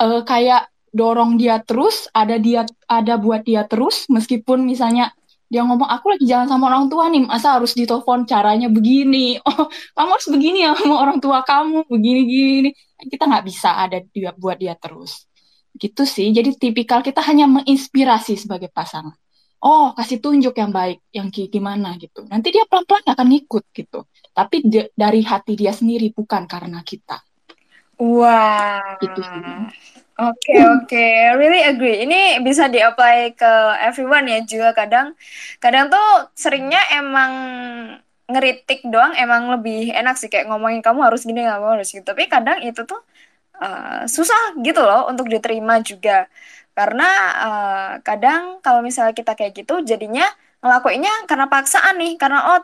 uh, kayak dorong dia terus, ada dia ada buat dia terus meskipun misalnya dia ngomong aku lagi jalan sama orang tua nih masa harus ditelepon caranya begini? Oh kamu harus begini ya sama orang tua kamu begini gini kita nggak bisa ada dia buat dia terus. Gitu sih. Jadi tipikal kita hanya menginspirasi sebagai pasangan oh kasih tunjuk yang baik yang gimana gitu nanti dia pelan pelan akan ngikut gitu tapi dari hati dia sendiri bukan karena kita Wow. Gitu Oke okay, oke, okay. really agree. Ini bisa di-apply ke everyone ya juga kadang kadang tuh seringnya emang ngeritik doang emang lebih enak sih kayak ngomongin kamu harus gini kamu harus gitu. Tapi kadang itu tuh uh, susah gitu loh untuk diterima juga. Karena uh, kadang kalau misalnya kita kayak gitu jadinya ngelakuinnya karena paksaan nih, karena oh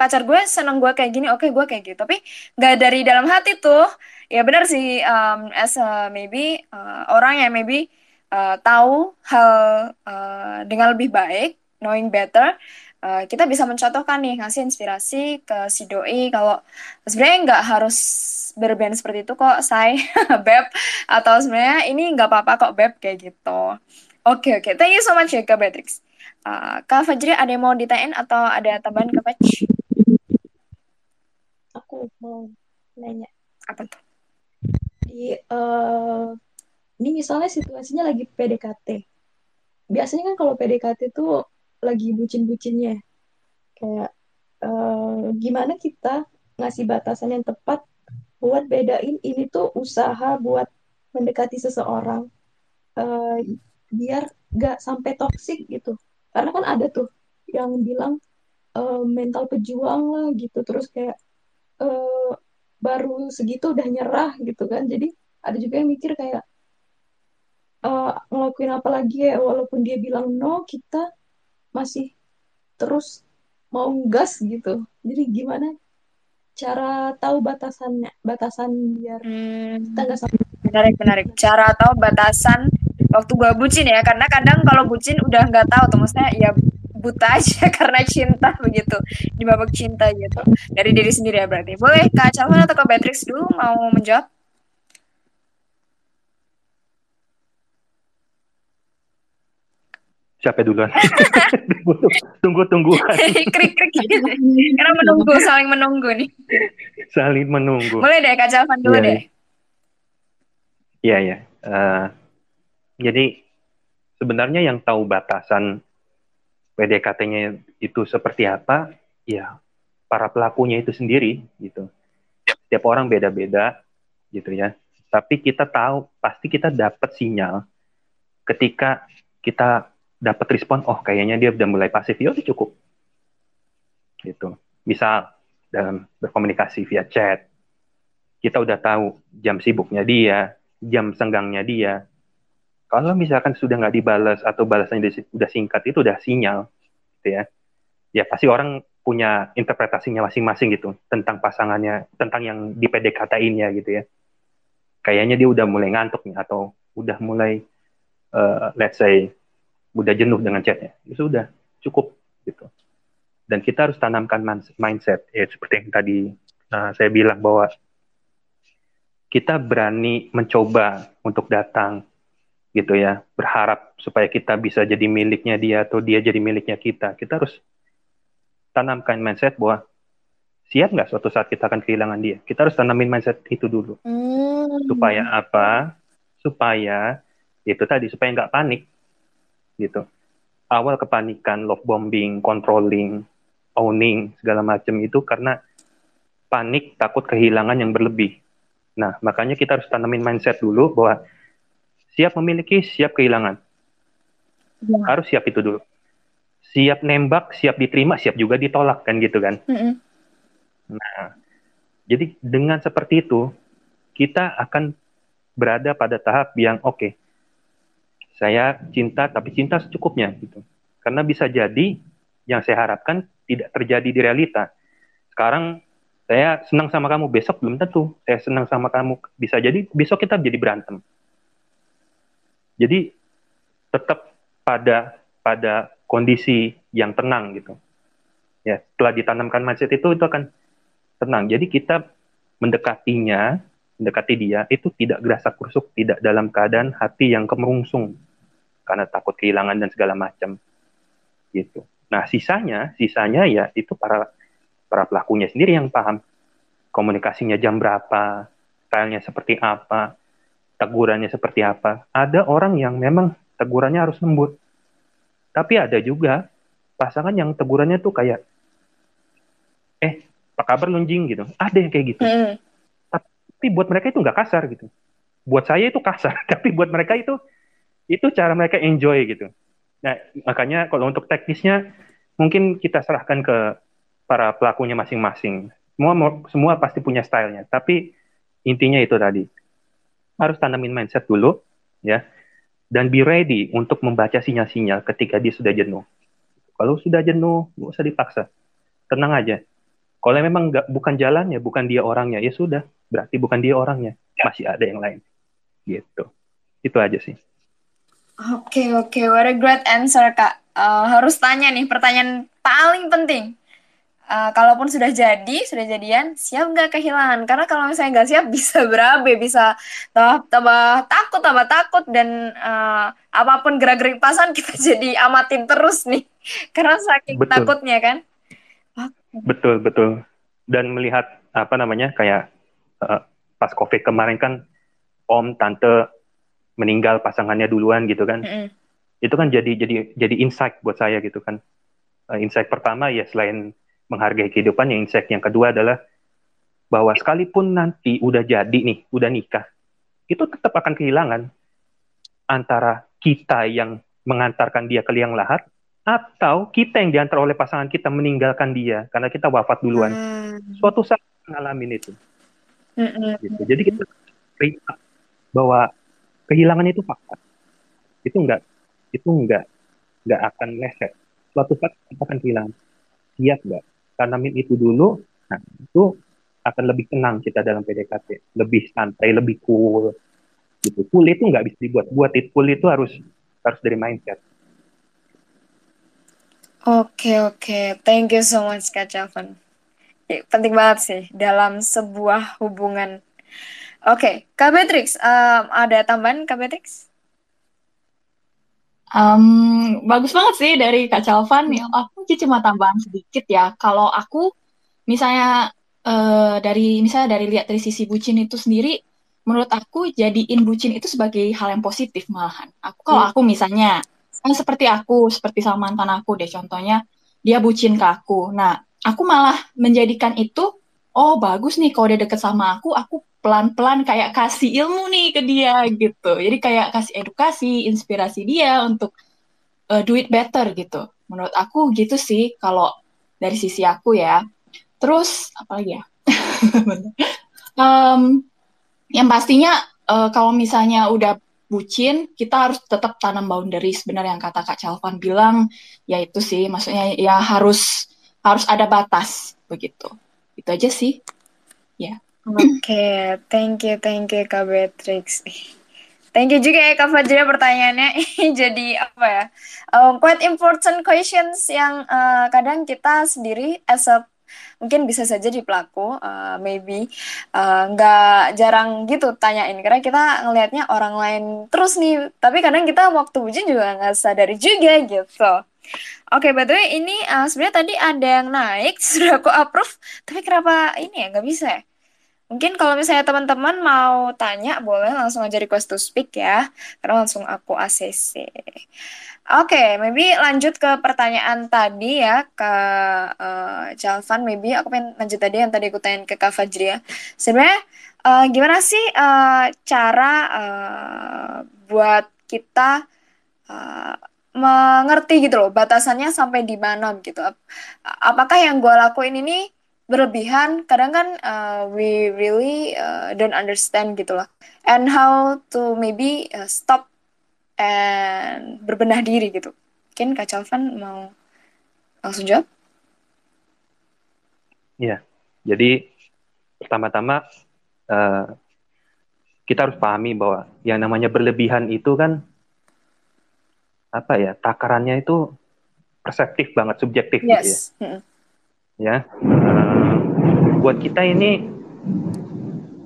pacar gue seneng gue kayak gini, oke okay, gue kayak gitu. Tapi nggak dari dalam hati tuh ya benar sih um, as a maybe uh, orang yang maybe uh, tahu hal uh, dengan lebih baik knowing better uh, kita bisa mencontohkan nih ngasih inspirasi ke si doi kalau sebenarnya nggak harus berben seperti itu kok saya beb atau sebenarnya ini nggak apa-apa kok beb kayak gitu oke okay, oke okay. thank you so much ya kak Beatrix uh, kak Fajri ada yang mau ditanyain atau ada tambahan ke Faj? aku mau nanya apa tuh di uh, ini misalnya situasinya lagi PDKT. Biasanya kan kalau PDKT itu lagi bucin-bucinnya. Kayak uh, gimana kita ngasih batasan yang tepat buat bedain ini tuh usaha buat mendekati seseorang uh, biar gak sampai toksik gitu. Karena kan ada tuh yang bilang uh, mental pejuang lah gitu. Terus kayak uh, baru segitu udah nyerah gitu kan jadi ada juga yang mikir kayak uh, ngelakuin apa lagi ya walaupun dia bilang no kita masih terus mau gas gitu jadi gimana cara tahu batasannya batasan biar hmm. kita nggak sampai menarik menarik. Cara tahu batasan waktu gua bucin ya karena kadang kalau bucin udah nggak tahu tuh maksudnya ya buta aja karena cinta begitu di babak cinta gitu. Dari diri sendiri ya berarti. Boleh kak Calvin atau kak Beatrix dulu mau menjawab siapa duluan? Tunggu tunggu. Krik krik. Karena menunggu saling menunggu nih. Saling menunggu. Boleh deh kak Calvin dulu ya, deh. iya. Ya uh, jadi sebenarnya yang tahu batasan PDKT-nya itu seperti apa, ya para pelakunya itu sendiri gitu. Setiap orang beda-beda gitu ya. Tapi kita tahu pasti kita dapat sinyal ketika kita dapat respon, oh kayaknya dia udah mulai pasif, ya udah cukup. Gitu. Misal dalam berkomunikasi via chat, kita udah tahu jam sibuknya dia, jam senggangnya dia, kalau misalkan sudah nggak dibalas atau balasannya sudah singkat itu udah sinyal, gitu ya. Ya pasti orang punya interpretasinya masing-masing gitu tentang pasangannya, tentang yang di PDKT-in ya gitu ya. Kayaknya dia udah mulai ngantuk nih atau udah mulai uh, let's say udah jenuh dengan chatnya. Ya sudah cukup gitu. Dan kita harus tanamkan mindset. Ya seperti yang tadi uh, saya bilang bahwa kita berani mencoba untuk datang gitu ya. Berharap supaya kita bisa jadi miliknya dia atau dia jadi miliknya kita. Kita harus tanamkan mindset bahwa siap nggak suatu saat kita akan kehilangan dia? Kita harus tanamin mindset itu dulu. Hmm. supaya apa? Supaya itu tadi supaya nggak panik gitu awal kepanikan love bombing controlling owning segala macam itu karena panik takut kehilangan yang berlebih nah makanya kita harus tanamin mindset dulu bahwa siap memiliki, siap kehilangan. Ya. Harus siap itu dulu. Siap nembak, siap diterima, siap juga ditolak kan gitu kan. Mm -hmm. Nah, jadi dengan seperti itu kita akan berada pada tahap yang oke. Okay, saya cinta tapi cinta secukupnya gitu. Karena bisa jadi yang saya harapkan tidak terjadi di realita. Sekarang saya senang sama kamu, besok belum tentu saya senang sama kamu. Bisa jadi besok kita jadi berantem jadi tetap pada pada kondisi yang tenang gitu. Ya, setelah ditanamkan mindset itu itu akan tenang. Jadi kita mendekatinya, mendekati dia itu tidak gerasa kurusuk, tidak dalam keadaan hati yang kemerungsung karena takut kehilangan dan segala macam. Gitu. Nah, sisanya, sisanya ya itu para para pelakunya sendiri yang paham komunikasinya jam berapa, stylenya seperti apa, tegurannya seperti apa. Ada orang yang memang tegurannya harus lembut. Tapi ada juga pasangan yang tegurannya tuh kayak, eh, apa kabar lunjing gitu. Ada yang kayak gitu. Mm. Tapi buat mereka itu nggak kasar gitu. Buat saya itu kasar, tapi buat mereka itu itu cara mereka enjoy gitu. Nah, makanya kalau untuk teknisnya mungkin kita serahkan ke para pelakunya masing-masing. Semua semua pasti punya stylenya, tapi intinya itu tadi harus tanamin mindset dulu ya dan be ready untuk membaca sinyal-sinyal ketika dia sudah jenuh. Kalau sudah jenuh, nggak usah dipaksa. Tenang aja. Kalau memang nggak bukan jalannya, bukan dia orangnya, ya sudah. Berarti bukan dia orangnya. Masih ada yang lain. Gitu. Itu aja sih. Oke, okay, oke. Okay. What a great answer, Kak. Uh, harus tanya nih, pertanyaan paling penting uh, kalaupun sudah jadi, sudah jadian, siap nggak kehilangan? Karena kalau misalnya nggak siap, bisa berabe, bisa tambah, tambah takut, tambah takut, dan uh, apa pun gerak-gerik pasangan kita jadi amatin terus nih, karena saking betul. takutnya kan. Betul, betul. Dan melihat apa namanya kayak uh, pas COVID kemarin kan, om, tante meninggal pasangannya duluan gitu kan. Mm -hmm. Itu kan jadi jadi jadi insight buat saya gitu kan. Uh, insight pertama ya selain menghargai kehidupan yang insight yang kedua adalah bahwa sekalipun nanti udah jadi nih, udah nikah, itu tetap akan kehilangan antara kita yang mengantarkan dia ke liang lahat atau kita yang diantar oleh pasangan kita meninggalkan dia karena kita wafat duluan. Hmm. Suatu saat ngalamin itu. Hmm. Gitu. Jadi kita bahwa kehilangan itu fakta. Itu enggak itu enggak enggak akan leset. Suatu saat kita akan kehilangan. Siap enggak? tanamin itu dulu, nah itu akan lebih tenang kita dalam PDKT, lebih santai, lebih cool. Gitu. Cool itu nggak bisa dibuat, buat it cool itu harus harus dari mindset. Oke oke, thank you so much Kak Chavan. Penting banget sih dalam sebuah hubungan. Oke, Kak Beatrix, um, ada tambahan Kak Beatrix? Um, bagus banget sih dari Kak Calvan. Ya, aku cuma tambahan sedikit ya. Kalau aku misalnya uh, dari misalnya dari lihat dari sisi bucin itu sendiri, menurut aku jadiin bucin itu sebagai hal yang positif malahan. Aku kalau hmm. aku misalnya kan seperti aku, seperti sama mantan aku deh contohnya, dia bucin ke aku. Nah, aku malah menjadikan itu oh bagus nih kalau dia deket sama aku, aku pelan-pelan kayak kasih ilmu nih ke dia gitu. Jadi kayak kasih edukasi, inspirasi dia untuk uh, do it better gitu. Menurut aku gitu sih kalau dari sisi aku ya. Terus apa lagi ya? um, yang pastinya uh, kalau misalnya udah bucin, kita harus tetap tanam boundaries. Benar yang kata Kak Calvan bilang, ya itu sih. Maksudnya ya harus harus ada batas begitu. Itu aja sih. Ya. Oke, thank you, thank you Kak Beatrix. Thank you juga ya Kak Fajra pertanyaannya. Jadi apa ya? Um, quite important questions yang uh, kadang kita sendiri as a mungkin bisa saja di pelaku uh, maybe uh, nggak jarang gitu tanyain karena kita ngelihatnya orang lain terus nih tapi kadang kita waktu ujian juga nggak sadari juga gitu Oke, okay, by ini uh, sebenarnya tadi ada yang naik, sudah aku approve, tapi kenapa ini ya nggak bisa ya? Mungkin kalau misalnya teman-teman mau tanya, boleh langsung aja request to speak ya, karena langsung aku ACC. Oke, okay, maybe lanjut ke pertanyaan tadi ya, ke uh, Jalvan, maybe aku pengen lanjut tadi yang tadi aku tanya ke Kak Fajri ya. Sebenarnya uh, gimana sih uh, cara uh, buat kita uh, mengerti gitu loh batasannya sampai di mana gitu. Apakah yang gue lakuin ini berlebihan kadang kan uh, we really uh, don't understand gitu lah and how to maybe uh, stop and berbenah diri gitu mungkin kak Calvan mau langsung jawab Iya, jadi pertama-tama uh, kita harus pahami bahwa yang namanya berlebihan itu kan apa ya takarannya itu perseptif banget, subjektif yes. gitu ya. Mm -hmm. Ya, buat kita ini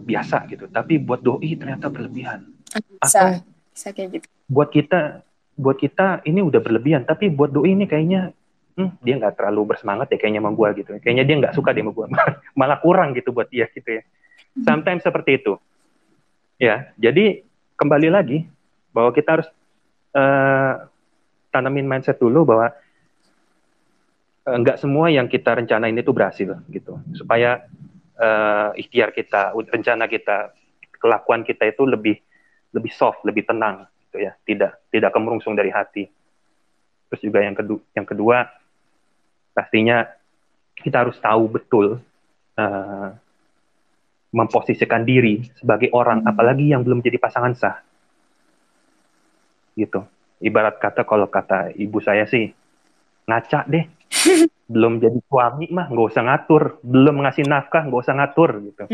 biasa gitu, tapi buat doi ternyata berlebihan. Bisa, Atau bisa kayak gitu. Buat kita, buat kita ini udah berlebihan, tapi buat doi ini kayaknya hmm, dia nggak terlalu bersemangat ya kayaknya sama gue gitu. Kayaknya dia nggak suka dia sama gue, malah kurang gitu buat dia gitu ya. Sometimes seperti itu. Ya, jadi kembali lagi bahwa kita harus uh, tanamin mindset dulu bahwa nggak semua yang kita rencanain itu berhasil gitu. Supaya uh, ikhtiar kita rencana kita kelakuan kita itu lebih lebih soft lebih tenang gitu ya. Tidak tidak kemerungsung dari hati. Terus juga yang kedua yang kedua pastinya kita harus tahu betul uh, memposisikan diri sebagai orang apalagi yang belum jadi pasangan sah. Gitu. Ibarat kata kalau kata ibu saya sih ngaca deh belum jadi suami mah nggak usah ngatur. Belum ngasih nafkah nggak usah ngatur gitu.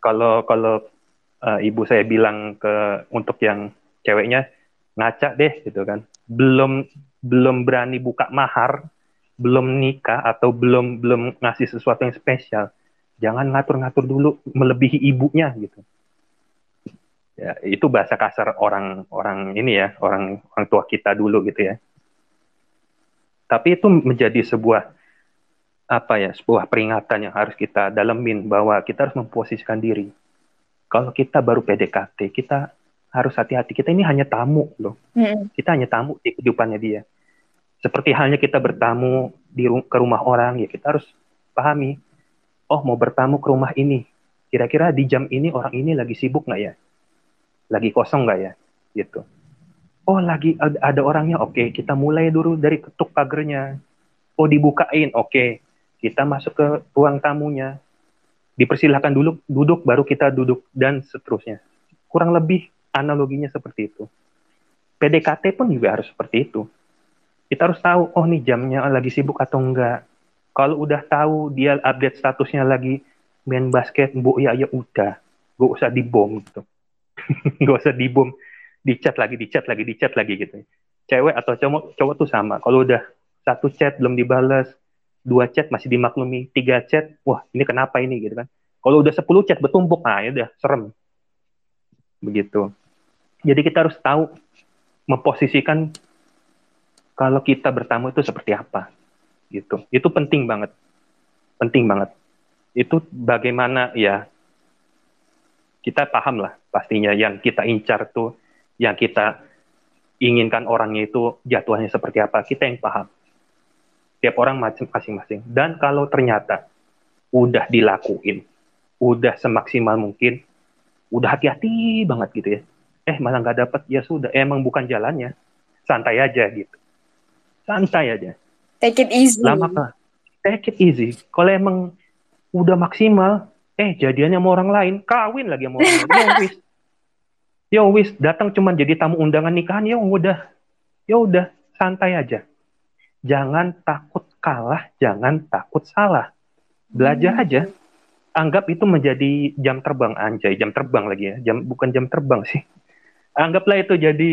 Kalau hmm. kalau uh, ibu saya bilang ke untuk yang ceweknya ngaca deh gitu kan. Belum belum berani buka mahar belum nikah atau belum belum ngasih sesuatu yang spesial jangan ngatur-ngatur dulu melebihi ibunya gitu. Ya itu bahasa kasar orang orang ini ya orang orang tua kita dulu gitu ya tapi itu menjadi sebuah apa ya sebuah peringatan yang harus kita dalemin bahwa kita harus memposisikan diri. Kalau kita baru PDKT kita harus hati-hati. Kita ini hanya tamu loh. Mm. kita hanya tamu di kehidupannya dia. Seperti halnya kita bertamu di ke rumah orang ya kita harus pahami oh mau bertamu ke rumah ini kira-kira di jam ini orang ini lagi sibuk nggak ya? Lagi kosong nggak ya? Gitu oh lagi ada orangnya. Oke okay, kita mulai dulu dari ketuk pagernya. Oh dibukain. Oke okay. kita masuk ke ruang tamunya. Dipersilahkan dulu duduk baru kita duduk dan seterusnya. Kurang lebih analoginya seperti itu. PDKT pun juga harus seperti itu. Kita harus tahu oh nih jamnya lagi sibuk atau enggak. Kalau udah tahu dia update statusnya lagi main basket bu ya ya udah. Gak usah dibom gitu. Gak usah dibom di chat lagi, di chat lagi, di chat lagi gitu. Cewek atau cowok, cowok tuh sama. Kalau udah satu chat belum dibales, dua chat masih dimaklumi, tiga chat, wah ini kenapa ini gitu kan. Kalau udah sepuluh chat bertumpuk, nah ya udah serem. Begitu. Jadi kita harus tahu memposisikan kalau kita bertamu itu seperti apa. Gitu. Itu penting banget. Penting banget. Itu bagaimana ya kita paham lah pastinya yang kita incar tuh yang kita inginkan orangnya itu jatuhnya seperti apa, kita yang paham. Tiap orang masing-masing. Dan kalau ternyata udah dilakuin, udah semaksimal mungkin, udah hati-hati banget gitu ya. Eh malah nggak dapet, ya sudah, emang bukan jalannya. Santai aja gitu. Santai aja. Take it easy. Lama apa? Take it easy. Kalau emang udah maksimal, eh jadiannya sama orang lain, kawin lagi sama orang lain. Ya, wis datang cuma jadi tamu undangan nikahan ya udah. Ya udah santai aja. Jangan takut kalah jangan takut salah. Belajar hmm. aja. Anggap itu menjadi jam terbang anjay jam terbang lagi ya. Jam bukan jam terbang sih. Anggaplah itu jadi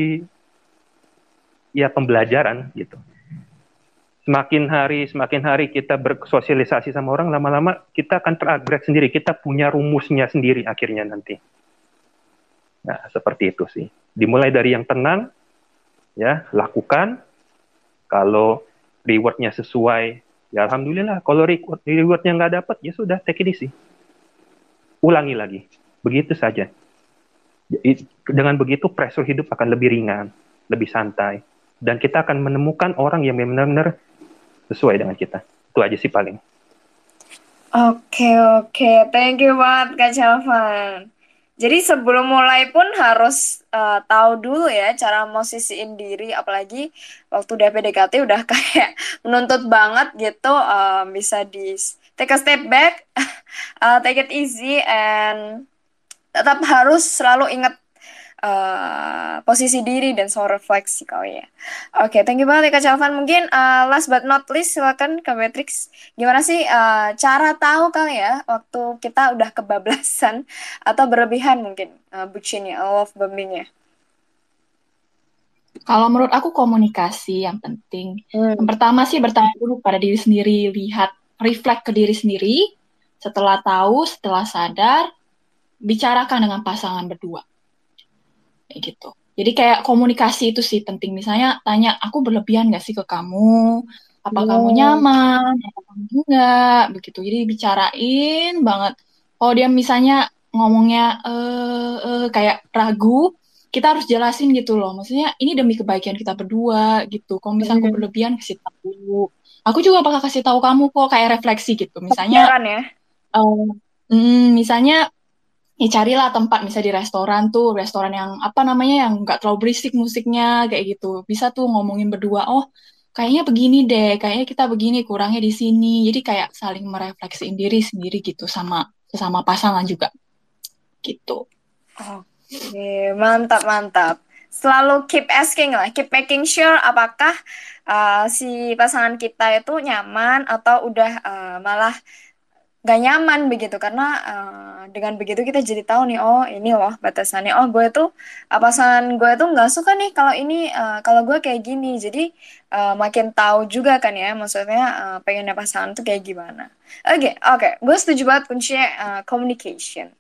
ya pembelajaran gitu. Semakin hari semakin hari kita bersosialisasi sama orang lama-lama kita akan terupgrade sendiri. Kita punya rumusnya sendiri akhirnya nanti nah seperti itu sih dimulai dari yang tenang ya lakukan kalau rewardnya sesuai ya alhamdulillah kalau reward rewardnya nggak dapat ya sudah take it easy ulangi lagi begitu saja dengan begitu pressure hidup akan lebih ringan lebih santai dan kita akan menemukan orang yang benar-benar sesuai dengan kita. Itu aja sih paling. Oke, oke. Thank you banget Kak Chalvan. Jadi sebelum mulai pun harus uh, tahu dulu ya cara posisiin diri, apalagi waktu udah PDKT udah kayak menuntut banget gitu, uh, bisa di take a step back, uh, take it easy, and tetap harus selalu ingat uh, posisi diri dan soal refleksi kau ya. Oke, okay, thank you banget ya Kak Calvan. Mungkin uh, last but not least silakan Kak Beatrix. Gimana sih uh, cara tahu kali ya waktu kita udah kebablasan atau berlebihan mungkin uh, bucinnya, love bombingnya? Kalau menurut aku komunikasi yang penting. Hmm. Yang pertama sih bertanya dulu pada diri sendiri, lihat, reflect ke diri sendiri. Setelah tahu, setelah sadar, bicarakan dengan pasangan berdua kayak gitu. Jadi kayak komunikasi itu sih penting. Misalnya tanya, aku berlebihan gak sih ke kamu? Apa oh. kamu nyaman? Apa kamu enggak? Begitu. Jadi bicarain banget. Kalau dia misalnya ngomongnya eh, eh, kayak ragu, kita harus jelasin gitu loh. Maksudnya ini demi kebaikan kita berdua gitu. Kalau misalnya aku berlebihan kasih tahu. Aku juga bakal kasih tahu kamu kok kayak refleksi gitu. Misalnya, ya. Uh, mm, misalnya ya carilah tempat misalnya di restoran tuh restoran yang apa namanya yang nggak terlalu berisik musiknya kayak gitu. Bisa tuh ngomongin berdua oh kayaknya begini deh kayaknya kita begini kurangnya di sini. Jadi kayak saling merefleksiin diri sendiri gitu sama sesama pasangan juga. Gitu. Oke mantap mantap. Selalu keep asking lah keep making sure apakah uh, si pasangan kita itu nyaman atau udah uh, malah gak nyaman begitu karena uh, dengan begitu kita jadi tahu nih oh ini loh batasannya oh gue tuh pasangan gue tuh nggak suka nih kalau ini uh, kalau gue kayak gini jadi uh, makin tahu juga kan ya maksudnya uh, pengennya pasangan tuh kayak gimana oke okay, oke okay. gue setuju banget kuncinya uh, communication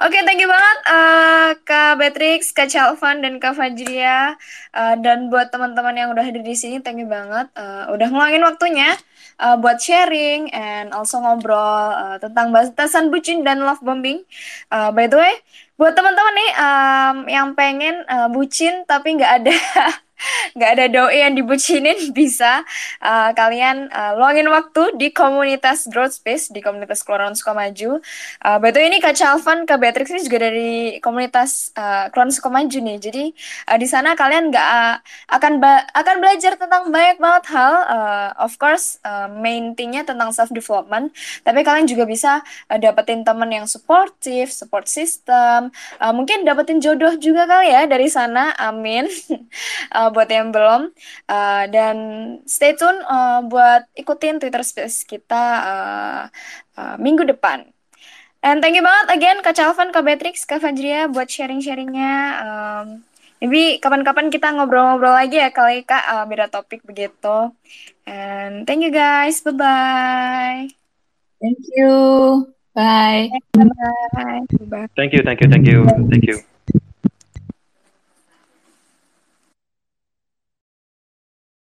Oke, okay, thank you banget uh, Kak Beatrix, Kak Chalvan, dan Kak Fajria. Uh, dan buat teman-teman yang udah hadir di sini, thank you banget. Uh, udah ngeluangin waktunya uh, buat sharing and also ngobrol uh, tentang batasan bucin dan love bombing. Uh, by the way, buat teman-teman nih um, yang pengen uh, bucin tapi nggak ada nggak ada doi yang dibucinin bisa uh, kalian uh, luangin waktu di komunitas growth space di komunitas Keluaran Sukamaju. Uh, betul ini Kak Chalvan, Kak Beatrix ini juga dari komunitas uh, Keluaran Sukamaju nih. Jadi uh, di sana kalian nggak uh, akan akan belajar tentang banyak banget hal. Uh, of course uh, main thingnya tentang self development. Tapi kalian juga bisa uh, dapetin teman yang supportive, support system. Uh, mungkin dapetin jodoh juga kali ya dari sana. Amin. uh, buat yang belum uh, dan stay tune uh, buat ikutin Twitter Space kita uh, uh, minggu depan. And thank you banget again Kak Calvan, Kak Beatrix, Kak Fajria buat sharing-sharingnya. Um, maybe kapan-kapan kita ngobrol-ngobrol lagi ya kali Kak, uh, beda topik begitu. And thank you guys, bye-bye. Thank you. Bye. Bye. Bye. Thank you, thank you, thank you, thank you.